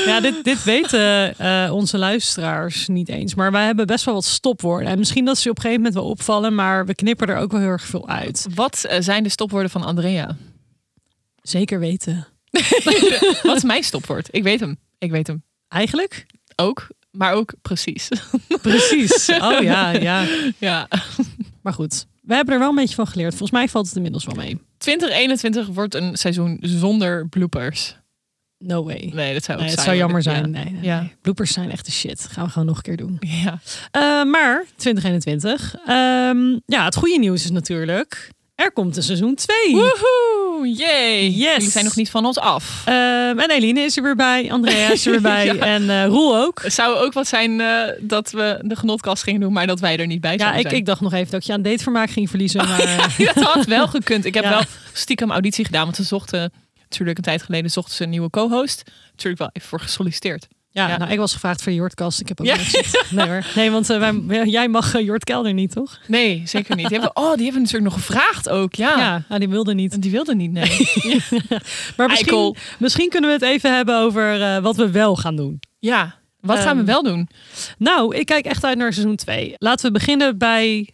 Ja, dit, dit weten eh, onze luisteraars niet eens. Maar wij hebben best wel wat stopwoorden. En misschien dat ze op een gegeven moment wel opvallen, maar we knippen er ook wel heel erg veel uit. Wat eh, zijn de stopwoorden van Andrea? Zeker weten. Wat is mijn stopwoord? Ik weet hem. Ik weet hem. Eigenlijk? Ook, maar ook precies. Precies. Oh ja, ja. ja. Maar goed, we hebben er wel een beetje van geleerd. Volgens mij valt het inmiddels wel mee. 2021 wordt een seizoen zonder bloopers. No way. Nee, dat zou Nee, het zou jammer zijn. Nee, nee, Ja. Bloopers zijn echt de shit. Gaan we gewoon nog een keer doen. Ja. Eh, maar 2021. ehm, ja, het goede nieuws is natuurlijk. Er komt een seizoen 2. Woehoe, yay. Yes. Jullie zijn nog niet van ons af. Ehm, en Eline is er weer bij. Andrea is er weer bij. Ja. En eh, Roel ook. Het zou ook wat zijn eh, dat we de genotkast gingen doen, maar dat wij er niet bij Ja, zouden ik, zijn. ik dacht nog even dat ik je aan datevermaak ging verliezen. Maar eh, Ja, dat had wel gekund. Ik heb Ja. wel stiekem auditie gedaan, want ze zochten natuurlijk een tijd geleden zochten ze een nieuwe co-host. Natuurlijk wel even voor gesolliciteerd. Ja, Ja. Nou, ik was gevraagd voor de Jortkast. Ik heb ook Ja. Nee hoor. Nee, want eh, wij, jij mag Jort Kelder niet, toch? Nee, zeker niet. Die hebben, oh, die hebben natuurlijk nog gevraagd ook. Ja. Ja, ah, die wilde niet. Die wilde niet, nee. Maar misschien, misschien kunnen we het even hebben over eh, wat we wel gaan doen. Ja, wat gaan we Ehm, wel doen? Nou, ik kijk echt uit naar seizoen 2. Laten we beginnen bij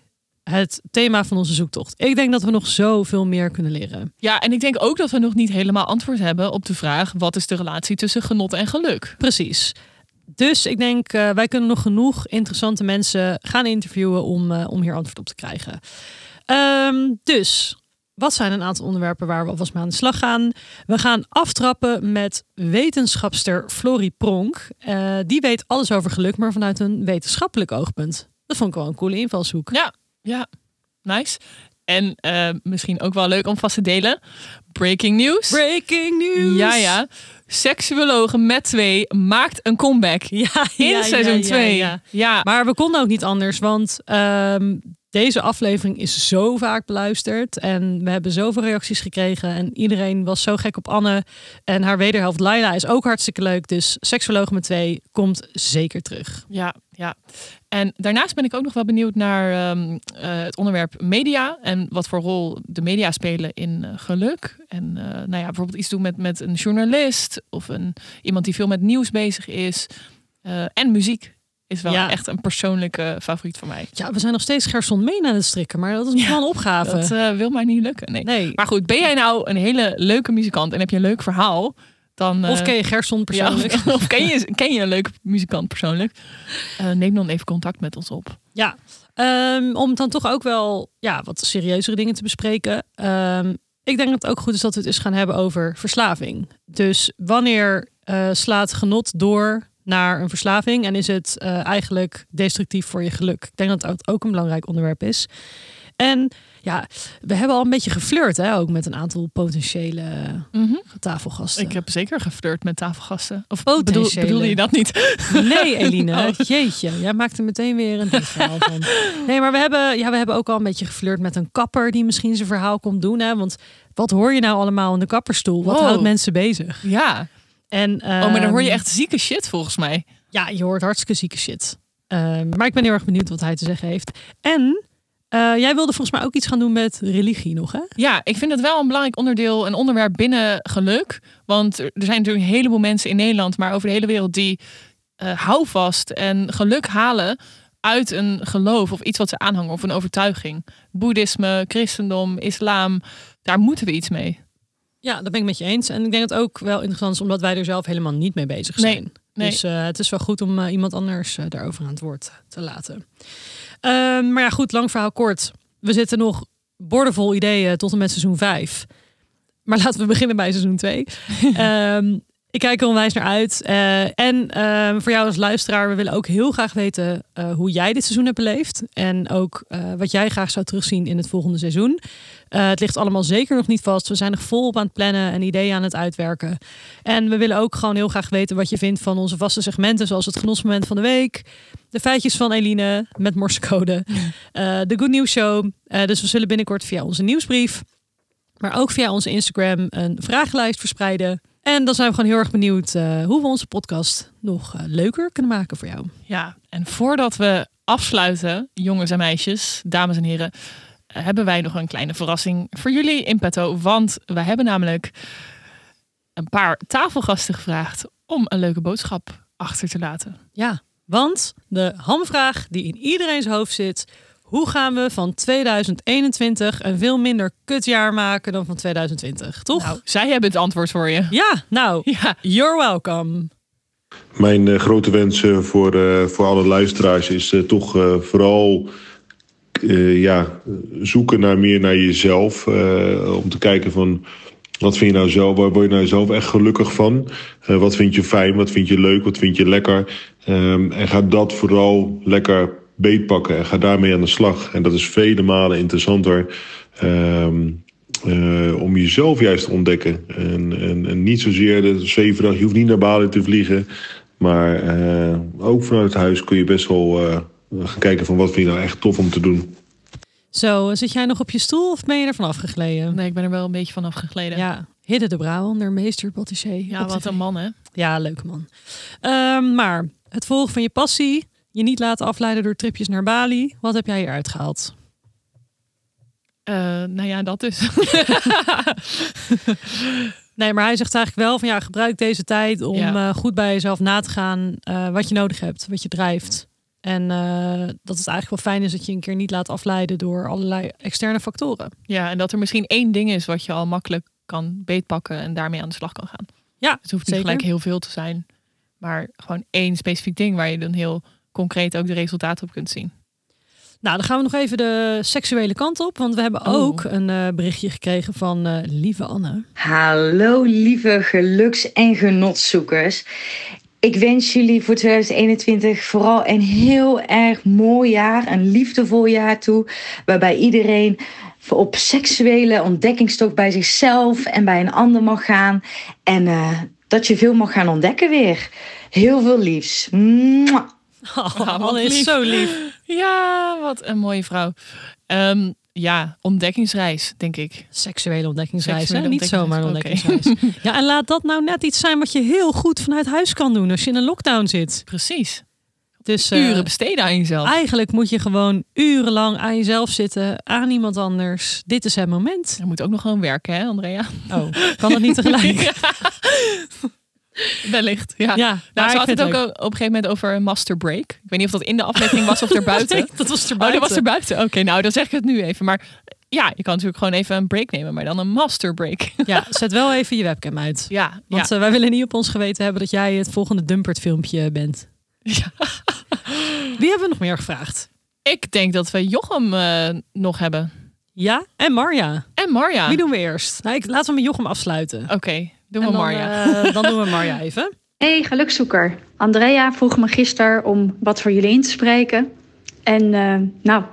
het thema van onze zoektocht. Ik denk dat we nog zoveel meer kunnen leren. Ja, en ik denk ook dat we nog niet helemaal antwoord hebben op de vraag: wat is de relatie tussen genot en geluk? Precies. Dus ik denk, eh, wij kunnen nog genoeg interessante mensen gaan interviewen om, eh, om hier antwoord op te krijgen. Ehm, dus, wat zijn een aantal onderwerpen waar we alvast mee aan de slag gaan? We gaan aftrappen met wetenschapster Florie Pronk. Eh, die weet alles over geluk, maar vanuit een wetenschappelijk oogpunt. Dat vond ik wel een coole invalshoek. Ja, ja, nice. En eh, misschien ook wel leuk om vast te delen: breaking news. Breaking news! Ja, ja. Seksuologen met twee maakt een comeback Ja, in ja, seizoen 2. ja. ja. Maar we konden ook niet anders, want ehm, deze aflevering is zo vaak beluisterd. En we hebben zoveel reacties gekregen. En iedereen was zo gek op Anne. En haar wederhelft Laila is ook hartstikke leuk. Dus Seksuoloog met twee komt zeker terug. Ja, ja. En daarnaast ben ik ook nog wel benieuwd naar ehm, eh, het onderwerp media en wat voor rol de media spelen in eh, geluk. En eh, nou ja, bijvoorbeeld iets doen met, met een journalist of een, iemand die veel met nieuws bezig is. En muziek is wel Ja. echt een persoonlijke favoriet van mij. Ja, we zijn nog steeds Gerson Meen aan het strikken. Maar dat is nog Ja, wel een opgave. Dat wil maar niet lukken. Nee. nee. Maar goed, ben jij nou een hele leuke muzikant en heb je een leuk verhaal? Dan, of eh, ken je Gerson persoonlijk? Ja, of, of ken, je, ken je een leuke muzikant persoonlijk? Eh, neem dan even contact met ons op. Ja, ehm, om dan toch ook wel ja, wat serieuzere dingen te bespreken. Ehm, ik denk dat het ook goed is dat we het eens gaan hebben over verslaving. Dus wanneer eh, slaat genot door naar een verslaving en is het eigenlijk destructief voor je geluk? Ik denk dat dat ook een belangrijk onderwerp is. En ja, we hebben al een beetje geflirt, hè, ook met een aantal potentiële tafelgasten. Ik heb zeker geflirt met tafelgasten. Of Potentiële. bedoel, bedoelde je dat niet? Nee, Eline. Oh. Jeetje, jij maakt er meteen weer een verhaal van. Nee, maar we hebben, ja, we hebben ook al een beetje geflirt met een kapper die misschien zijn verhaal komt doen. Hè? Want wat hoor je nou allemaal in de kapperstoel? Wat Wow. houdt mensen bezig? Ja. En, Oh, maar dan hoor je ehm, echt zieke shit volgens mij. Ja, je hoort hartstikke zieke shit. Ehm, maar ik ben heel erg benieuwd wat hij te zeggen heeft. En eh, jij wilde volgens mij ook iets gaan doen met religie nog, hè? Ja, ik vind het wel een belangrijk onderdeel, een onderwerp binnen geluk. Want er zijn natuurlijk een heleboel mensen in Nederland, maar over de hele wereld die eh houvast en geluk halen uit een geloof of iets wat ze aanhangen of een overtuiging. Boeddhisme, christendom, islam, daar moeten we iets mee. Ja, dat ben ik met je eens. En ik denk dat het ook wel interessant is, omdat wij er zelf helemaal niet mee bezig zijn. nee. Dus eh, het is wel goed om iemand anders daarover aan het woord te laten. Ehm, maar ja, goed, lang verhaal kort. We zitten nog boordevol ideeën tot en met seizoen 5. Maar laten we beginnen bij seizoen 2. Ehm, Ik kijk er onwijs naar uit. Eh, en ehm, voor jou als luisteraar, we willen ook heel graag weten eh, hoe jij dit seizoen hebt beleefd. En ook eh, wat jij graag zou terugzien in het volgende seizoen. Het ligt allemaal zeker nog niet vast. We zijn nog volop aan het plannen en ideeën aan het uitwerken. En we willen ook gewoon heel graag weten wat je vindt van onze vaste segmenten, zoals het genosmoment van de week. De feitjes van Eline met morsecode. de Good News Show. Dus we zullen binnenkort via onze nieuwsbrief, maar ook via onze Instagram een vragenlijst verspreiden. En dan zijn we gewoon heel erg benieuwd eh, hoe we onze podcast nog eh, leuker kunnen maken voor jou. Ja, en voordat we afsluiten, jongens en meisjes, dames en heren, eh, hebben wij nog een kleine verrassing voor jullie in petto. Want we hebben namelijk een paar tafelgasten gevraagd om een leuke boodschap achter te laten. Ja, want de hamvraag die in iedereen's hoofd zit. Hoe gaan we van 2021 een veel minder kutjaar maken dan van 2020? Toch? Nou, zij hebben het antwoord voor je. Ja, nou, Ja, you're welcome. Mijn eh, grote wens eh, voor, eh, voor alle luisteraars is eh, toch eh, vooral eh, ja, zoeken naar meer naar jezelf. eh, om te kijken van wat vind je nou zelf, waar word je nou zelf echt gelukkig van? Eh, wat vind je fijn, wat vind je leuk, wat vind je lekker? Ehm, en ga dat vooral lekker beetpakken en ga daarmee aan de slag. En dat is vele malen interessanter. ehm, eh, om jezelf juist te ontdekken. En, en, en niet zozeer de zeven dagen, je hoeft niet naar Bali te vliegen. Maar eh, ook vanuit huis kun je best wel eh, gaan kijken van wat vind je nou echt tof om te doen. Zo, zit jij nog op je stoel of ben je ervan afgegleden? nee, ik ben er wel een beetje van afgegleden. Ja, Hidde de Brabander, meester patissier. Ja, op wat een man, hè? Ja, leuke man. Ehm, maar het volgen van je passie, je niet laten afleiden door tripjes naar Bali. Wat heb jij hieruit gehaald? Eh, nou ja, dat dus. Nee, maar hij zegt eigenlijk wel van ja, gebruik deze tijd om Ja. eh, goed bij jezelf na te gaan eh, wat je nodig hebt, wat je drijft. En dat het eigenlijk wel fijn is dat je een keer niet laat afleiden door allerlei externe factoren. ja, en dat er misschien één ding is wat je al makkelijk kan beetpakken en daarmee aan de slag kan gaan. Ja, Het hoeft niet zeker. gelijk heel veel te zijn, maar gewoon één specifiek ding waar je dan heel concreet ook de resultaten op kunt zien. Nou, dan gaan we nog even de seksuele kant op, want we hebben Oh. ook een eh, berichtje gekregen van eh, lieve Anne. Hallo lieve geluks- en genotzoekers. Ik wens jullie voor 2021 vooral een heel erg mooi jaar, een liefdevol jaar toe, waarbij iedereen op seksuele ontdekkingstocht bij zichzelf en bij een ander mag gaan en eh, dat je veel mag gaan ontdekken weer. Heel veel liefs. Mwah. Oh, Anne is zo lief. Ja, wat een mooie vrouw. Ehm, ja, ontdekkingsreis, denk ik. Seksuele ontdekkingsreis, Seksuele hè? niet zomaar een ontdekkingsreis, ontdekkingsreis. Ja, en laat dat nou net iets zijn wat je heel goed vanuit huis kan doen als je in een lockdown zit. Precies. Dus eh, Uren besteden aan jezelf. eigenlijk moet je gewoon urenlang aan jezelf zitten, aan iemand anders. Dit is het moment. Je moet ook nog gewoon werken, hè, Andrea? Oh, kan dat niet tegelijk? Wellicht, ja. Ja, Nou, maar ze had het ook leuk. op een gegeven moment over een master break. Ik weet niet of dat in de aflevering was of erbuiten. Nee, dat was er Oh, buiten. dat was er buiten. Oké, nou dan zeg ik het nu even. Maar ja, je kan natuurlijk gewoon even een break nemen, maar dan een master break. Ja, zet wel even je webcam uit. Ja, Want ja. eh, wij willen niet op ons geweten hebben dat jij het volgende Dumpert filmpje bent. Ja. Wie hebben we nog meer gevraagd? ik denk dat we Jochem eh, nog hebben. Ja, en Marja. En Marja. Wie doen we eerst? Nou, ik, laten we met Jochem afsluiten. Oké, doen En we dan, Marja. eh, dan doen we Marja even. Hey, gelukzoeker. Andrea vroeg me gisteren om wat voor jullie in te spreken. En eh, nou,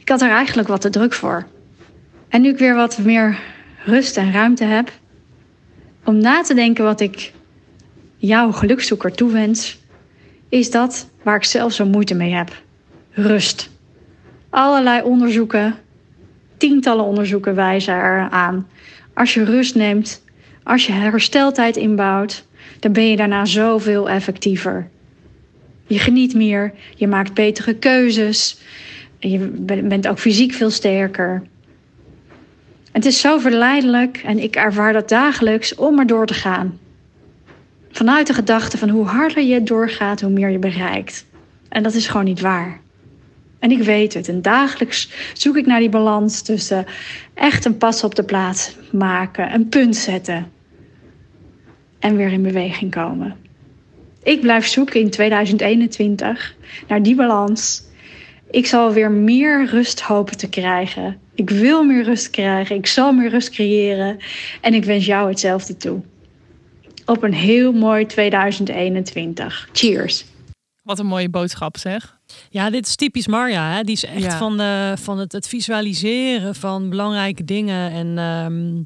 ik had er eigenlijk wat te druk voor. En nu ik weer wat meer rust en ruimte heb om na te denken wat ik jouw gelukzoeker toewens, is dat waar ik zelf zo moeite mee heb. Rust. Allerlei onderzoeken, tientallen onderzoeken wijzen eraan. Als je rust neemt, als je hersteltijd inbouwt, dan ben je daarna zoveel effectiever. Je geniet meer, je maakt betere keuzes, je ben- bent ook fysiek veel sterker. Het is zo verleidelijk en ik ervaar dat dagelijks om er door te gaan. Vanuit de gedachte van hoe harder je doorgaat, hoe meer je bereikt. En dat is gewoon niet waar. En ik weet het. En dagelijks zoek ik naar die balans tussen echt een pas op de plaats maken, een punt zetten en weer in beweging komen. Ik blijf zoeken in 2021 naar die balans. Ik zal weer meer rust hopen te krijgen. Ik wil meer rust krijgen. Ik zal meer rust creëren. En ik wens jou hetzelfde toe. op een heel mooi 2021. Cheers. Wat een mooie boodschap zeg. Ja, dit is typisch Marja. Hè? Die is echt Ja. van, de, van het, het visualiseren van belangrijke dingen. En ehm,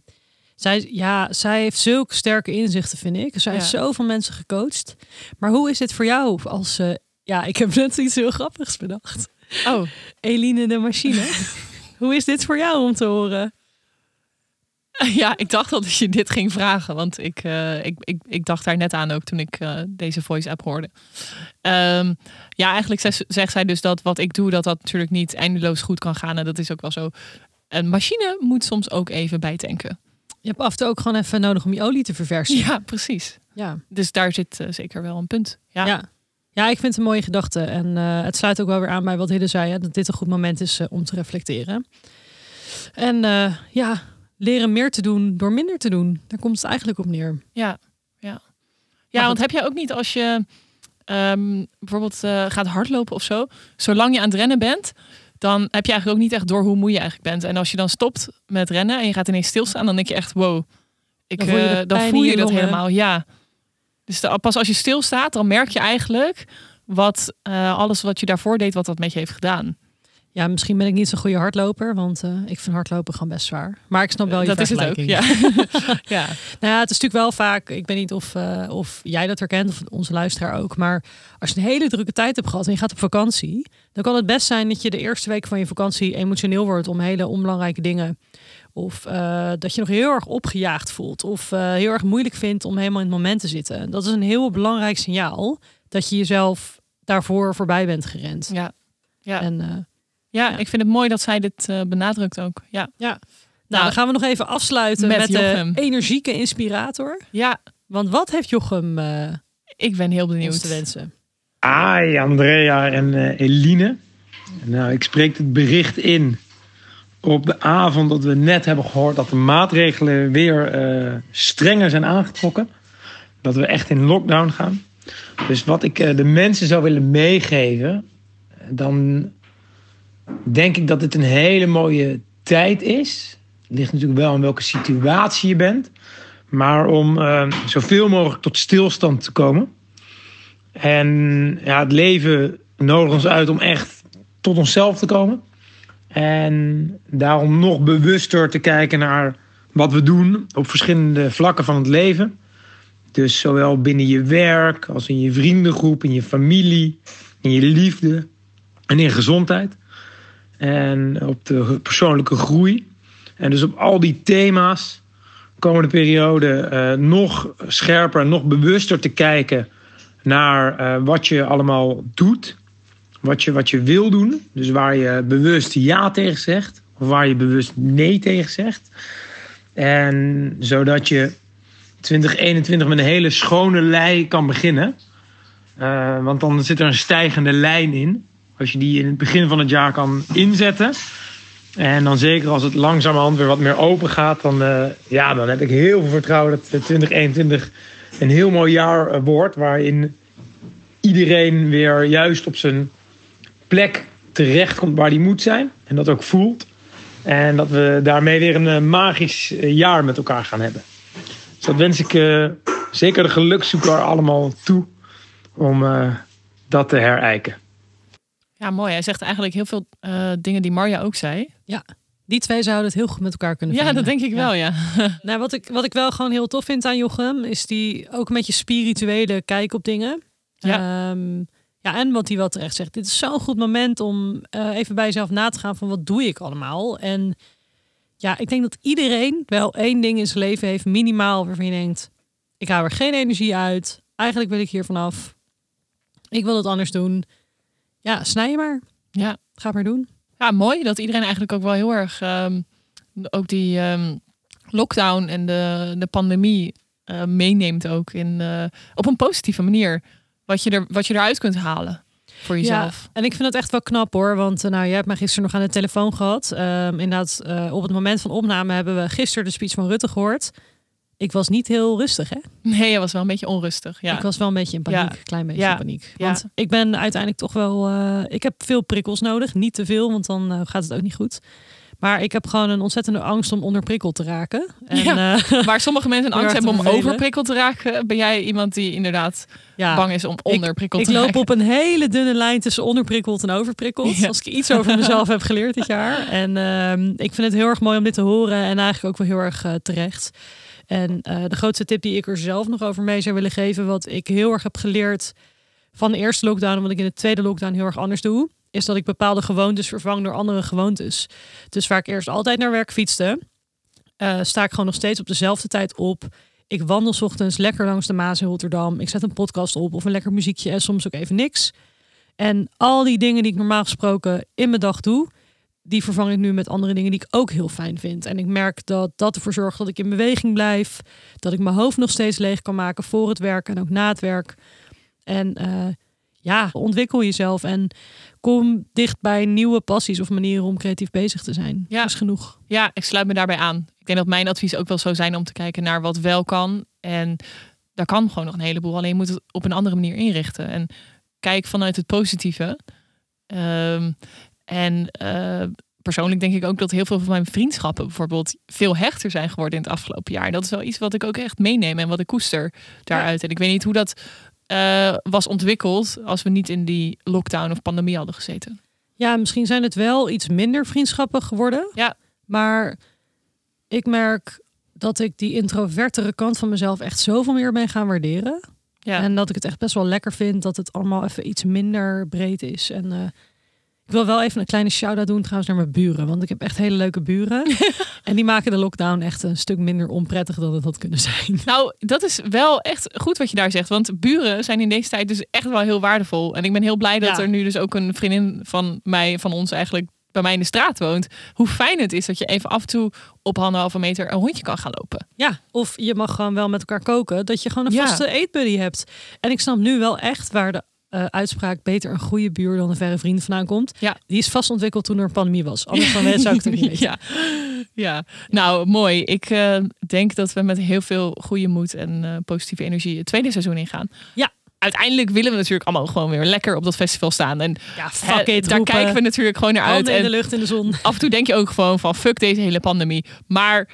zij, ja, zij heeft zulke sterke inzichten, vind ik. Zij heeft Ja. zoveel mensen gecoacht. Maar hoe is dit voor jou als... eh, ja, ik heb net iets heel grappigs bedacht. Oh, Eline de machine. hoe is dit voor jou om te horen? ja, ik dacht al dat je dit ging vragen. Want ik, eh, ik, ik, ik dacht daar net aan ook toen ik eh, deze voice app hoorde. Ehm, ja, eigenlijk zegt, zegt zij dus dat wat ik doe, dat dat natuurlijk niet eindeloos goed kan gaan. En dat is ook wel zo. Een machine moet soms ook even bijtanken. Je hebt af en toe ook gewoon even nodig om je olie te verversen. Ja, precies. Ja. Dus daar zit eh, zeker wel een punt. Ja. Ja. Ja, ik vind het een mooie gedachte. En eh, het sluit ook wel weer aan bij wat Hidde zei. Hè, dat dit een goed moment is eh, om te reflecteren. En ja, leren meer te doen door minder te doen. Daar komt het eigenlijk op neer. Ja, ja. ja want heb jij ook niet als je ehm, bijvoorbeeld gaat hardlopen of zo, zolang je aan het rennen bent, dan heb je eigenlijk ook niet echt door hoe moe je eigenlijk bent. En als je dan stopt met rennen en je gaat ineens stilstaan, dan denk je echt, wow, ik, Dan voel je eh, dan voel je dat helemaal. Ja. Dus de- pas als je stilstaat, dan merk je eigenlijk wat eh, alles wat je daarvoor deed, wat dat met je heeft gedaan. Ja, misschien ben ik niet zo'n goede hardloper, want eh, ik vind hardlopen gewoon best zwaar. Maar ik snap wel je dat is het ook. Ja. ja. Nou ja, het is natuurlijk wel vaak, ik weet niet of, eh, of jij dat herkent of onze luisteraar ook, maar als je een hele drukke tijd hebt gehad en je gaat op vakantie, dan kan het best zijn dat je de eerste week van je vakantie emotioneel wordt om hele onbelangrijke dingen. Of eh, dat je nog heel erg opgejaagd voelt of eh, heel erg moeilijk vindt om helemaal in het moment te zitten. Dat is een heel belangrijk signaal dat je jezelf daarvoor voorbij bent gerend. Ja. Ja. En, eh, ja, ik vind het mooi dat zij dit eh, benadrukt ook. Ja. ja. Nou, dan gaan we nog even afsluiten Met met, Jochem. de energieke inspirator. ja, Want wat heeft Jochem eh ik ben heel benieuwd. te wensen? Hi Andrea en eh, Eline. Nou, ik spreek het bericht in op de avond dat we net hebben gehoord dat de maatregelen weer eh, strenger zijn aangetrokken. Dat we echt in lockdown gaan. Dus wat ik de mensen zou willen meegeven, dan denk ik dat het een hele mooie tijd is. Het ligt natuurlijk wel aan welke situatie je bent. Maar om eh, zoveel mogelijk tot stilstand te komen. En ja, het leven nodigt ons uit om echt tot onszelf te komen. En daarom nog bewuster te kijken naar wat we doen op verschillende vlakken van het leven. Dus zowel binnen je werk als in je vriendengroep, in je familie, in je liefde en in gezondheid. En op de persoonlijke groei. En dus op al die thema's komende periode eh, nog scherper nog bewuster te kijken naar eh, wat je allemaal doet. Wat je, wat je wil doen. Dus waar je bewust ja tegen zegt. Of waar je bewust nee tegen zegt. En zodat je 2021 met een hele schone lei kan beginnen. Eh, want dan zit er een stijgende lijn in. Als je die in het begin van het jaar kan inzetten. En dan zeker als het langzamerhand weer wat meer open gaat. Dan, eh, ja, dan heb ik heel veel vertrouwen dat 2021 een heel mooi jaar eh, wordt. Waarin iedereen weer juist op zijn plek terechtkomt waar die moet zijn. En dat ook voelt. En dat we daarmee weer een eh, magisch eh, jaar met elkaar gaan hebben. Dus dat wens ik eh, zeker de gelukszoeker allemaal toe. Om eh, dat te herijken. Ja, mooi. Hij zegt eigenlijk heel veel eh, dingen die Marja ook zei. Ja, die twee zouden het heel goed met elkaar kunnen Ja, vinden. dat denk ik wel, ja. Nou, wat ik, wat ik wel gewoon heel tof vind aan Jochem, is die ook een beetje spirituele kijk op dingen. Ja. Ehm, ja, en wat hij wel terecht zegt. Dit is zo'n goed moment om eh, even bij jezelf na te gaan van wat doe ik allemaal. En ja, ik denk dat iedereen wel één ding in zijn leven heeft, minimaal, waarvan je denkt, ik hou er geen energie uit. Eigenlijk wil ik hier vanaf. Ik wil het anders doen. Ja, snij je maar. Ja. Ga maar doen. Ja, mooi dat iedereen eigenlijk ook wel heel erg ehm, ook die ehm, lockdown en de, de pandemie eh, meeneemt ook in, eh, op een positieve manier. Wat je, er, wat je eruit kunt halen voor jezelf. Ja, en ik vind het echt wel knap hoor. Want eh, nou, jij hebt mij gisteren nog aan de telefoon gehad. Ehm, inderdaad, op het moment van opname hebben we gisteren de speech van Rutte gehoord. Ik was niet heel rustig, hè? Nee, je was wel een beetje onrustig. Ja. Ik was wel een beetje in paniek. Ja. Klein beetje Ja. in paniek. Ja. Want ik ben uiteindelijk toch wel... eh, ik heb veel prikkels nodig. Niet te veel, want dan eh, gaat het ook niet goed. Maar ik heb gewoon een ontzettende angst om onderprikkeld te raken. En, Ja, eh, Waar sommige mensen angst hebben om overprikkeld te raken, ben jij iemand die inderdaad ja, bang is om onderprikkeld ik te loop raken. op een hele dunne lijn tussen onderprikkeld en overprikkeld. Ja. Als ik iets over mezelf heb geleerd dit jaar. En ehm, ik vind het heel erg mooi om dit te horen. En eigenlijk ook wel heel erg terecht. En eh, de grootste tip die ik er zelf nog over mee zou willen geven. Wat ik heel erg heb geleerd van de eerste lockdown. Wat ik in de tweede lockdown heel erg anders doe. Is dat ik bepaalde gewoontes vervang door andere gewoontes. Dus waar ik eerst altijd naar werk fietste. eh, sta ik gewoon nog steeds op dezelfde tijd op. Ik wandel ochtends lekker langs de Maas in Rotterdam. Ik zet een podcast op of een lekker muziekje en soms ook even niks. En al die dingen die ik normaal gesproken in mijn dag doe, die vervang ik nu met andere dingen die ik ook heel fijn vind. En ik merk dat dat ervoor zorgt dat ik in beweging blijf, dat ik mijn hoofd nog steeds leeg kan maken voor het werk en ook na het werk. En eh, ja, ontwikkel jezelf en kom dicht bij nieuwe passies of manieren om creatief bezig te zijn. Ja. Dat is genoeg. Ja, ik sluit me daarbij aan. Ik denk dat mijn advies ook wel zou zijn om te kijken naar wat wel kan. En daar kan gewoon nog een heleboel. Alleen je moet het op een andere manier inrichten. En kijk vanuit het positieve. Ehm, en eh, persoonlijk denk ik ook dat heel veel van mijn vriendschappen bijvoorbeeld veel hechter zijn geworden in het afgelopen jaar. Dat is wel iets wat ik ook echt meeneem en wat ik koester daaruit. En ik weet niet hoe dat eh, was ontwikkeld als we niet in die lockdown of pandemie hadden gezeten. Ja, misschien zijn het wel iets minder vriendschappen geworden. Ja. Maar ik merk dat ik die introvertere kant van mezelf echt zoveel meer ben gaan waarderen. Ja. En dat ik het echt best wel lekker vind dat het allemaal even iets minder breed is. En eh, ik wil wel even een kleine shout-out doen trouwens naar mijn buren. Want ik heb echt hele leuke buren. en die maken de lockdown echt een stuk minder onprettig dan het had kunnen zijn. Nou, dat is wel echt goed wat je daar zegt. Want buren zijn in deze tijd dus echt wel heel waardevol. En ik ben heel blij dat Ja. er nu dus ook een vriendin van mij, van ons eigenlijk, bij mij in de straat woont. Hoe fijn het is dat je even af en toe op anderhalve meter een hondje kan gaan lopen. Ja, of je mag gewoon wel met elkaar koken. Dat je gewoon een Ja. vaste eetbuddy hebt. En ik snap nu wel echt waar de eh, uitspraak beter een goede buur dan een verre vriend vandaan komt. Ja. Die is vast ontwikkeld toen er een pandemie was. Anders dan zou ik het niet weten. ja. ja, nou mooi. Ik eh, denk dat we met heel veel goede moed en eh, positieve energie het tweede seizoen ingaan. Ja. Uiteindelijk willen we natuurlijk allemaal gewoon weer lekker op dat festival staan. En Ja, hè, fuck it, daar roepen. kijken we natuurlijk gewoon naar uit. In En de lucht in de zon. af en toe denk je ook gewoon van fuck deze hele pandemie. Maar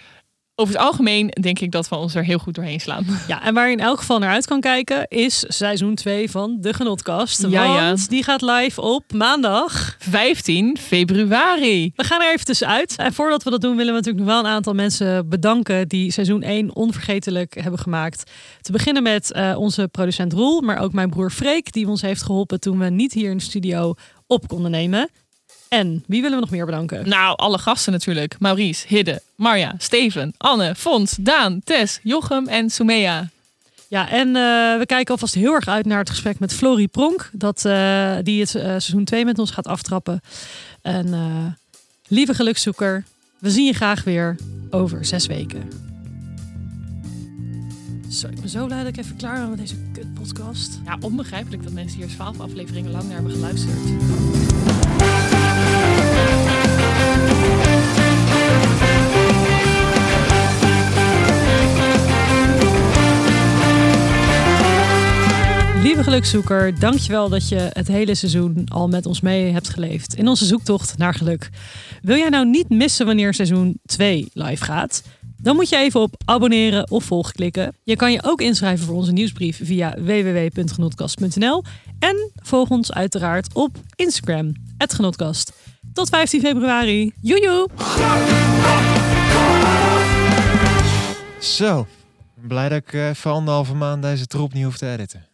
over het algemeen denk ik dat we ons er heel goed doorheen slaan. Ja, en waar je in elk geval naar uit kan kijken is seizoen 2 van De Genotkast. Ja, ja. want die gaat live op maandag. 15 februari. We gaan er even tussenuit. En voordat we dat doen willen we natuurlijk nog wel een aantal mensen bedanken die seizoen 1 onvergetelijk hebben gemaakt. Te beginnen met eh, onze producent Roel, maar ook mijn broer Freek die ons heeft geholpen toen we niet hier in de studio op konden nemen. En wie willen we nog meer bedanken? Nou, alle gasten natuurlijk. Maurice, Hidde, Marja, Steven, Anne, Fons, Daan, Tess, Jochem en Soumea. Ja, en eh, we kijken alvast heel erg uit naar het gesprek met Florie Pronk. Dat, eh, die het eh, seizoen 2 met ons gaat aftrappen. En lieve gelukszoeker, we zien je graag weer over zes weken. Zo, ik ben zo blij dat ik even klaar ben met deze kutpodcast. Ja, onbegrijpelijk dat mensen hier 12 afleveringen lang naar hebben geluisterd. Lieve gelukszoeker, dankjewel dat je het hele seizoen al met ons mee hebt geleefd in onze zoektocht naar geluk. Wil jij nou niet missen wanneer seizoen 2 live gaat? Dan moet je even op abonneren of volgen klikken. Je kan je ook inschrijven voor onze nieuwsbrief via www.genotkast.nl en volg ons uiteraard op Instagram, Genotkast. Tot 15 februari. Joejoe! Zo, blij dat ik eh, voor anderhalve maand deze troep niet hoef te editen.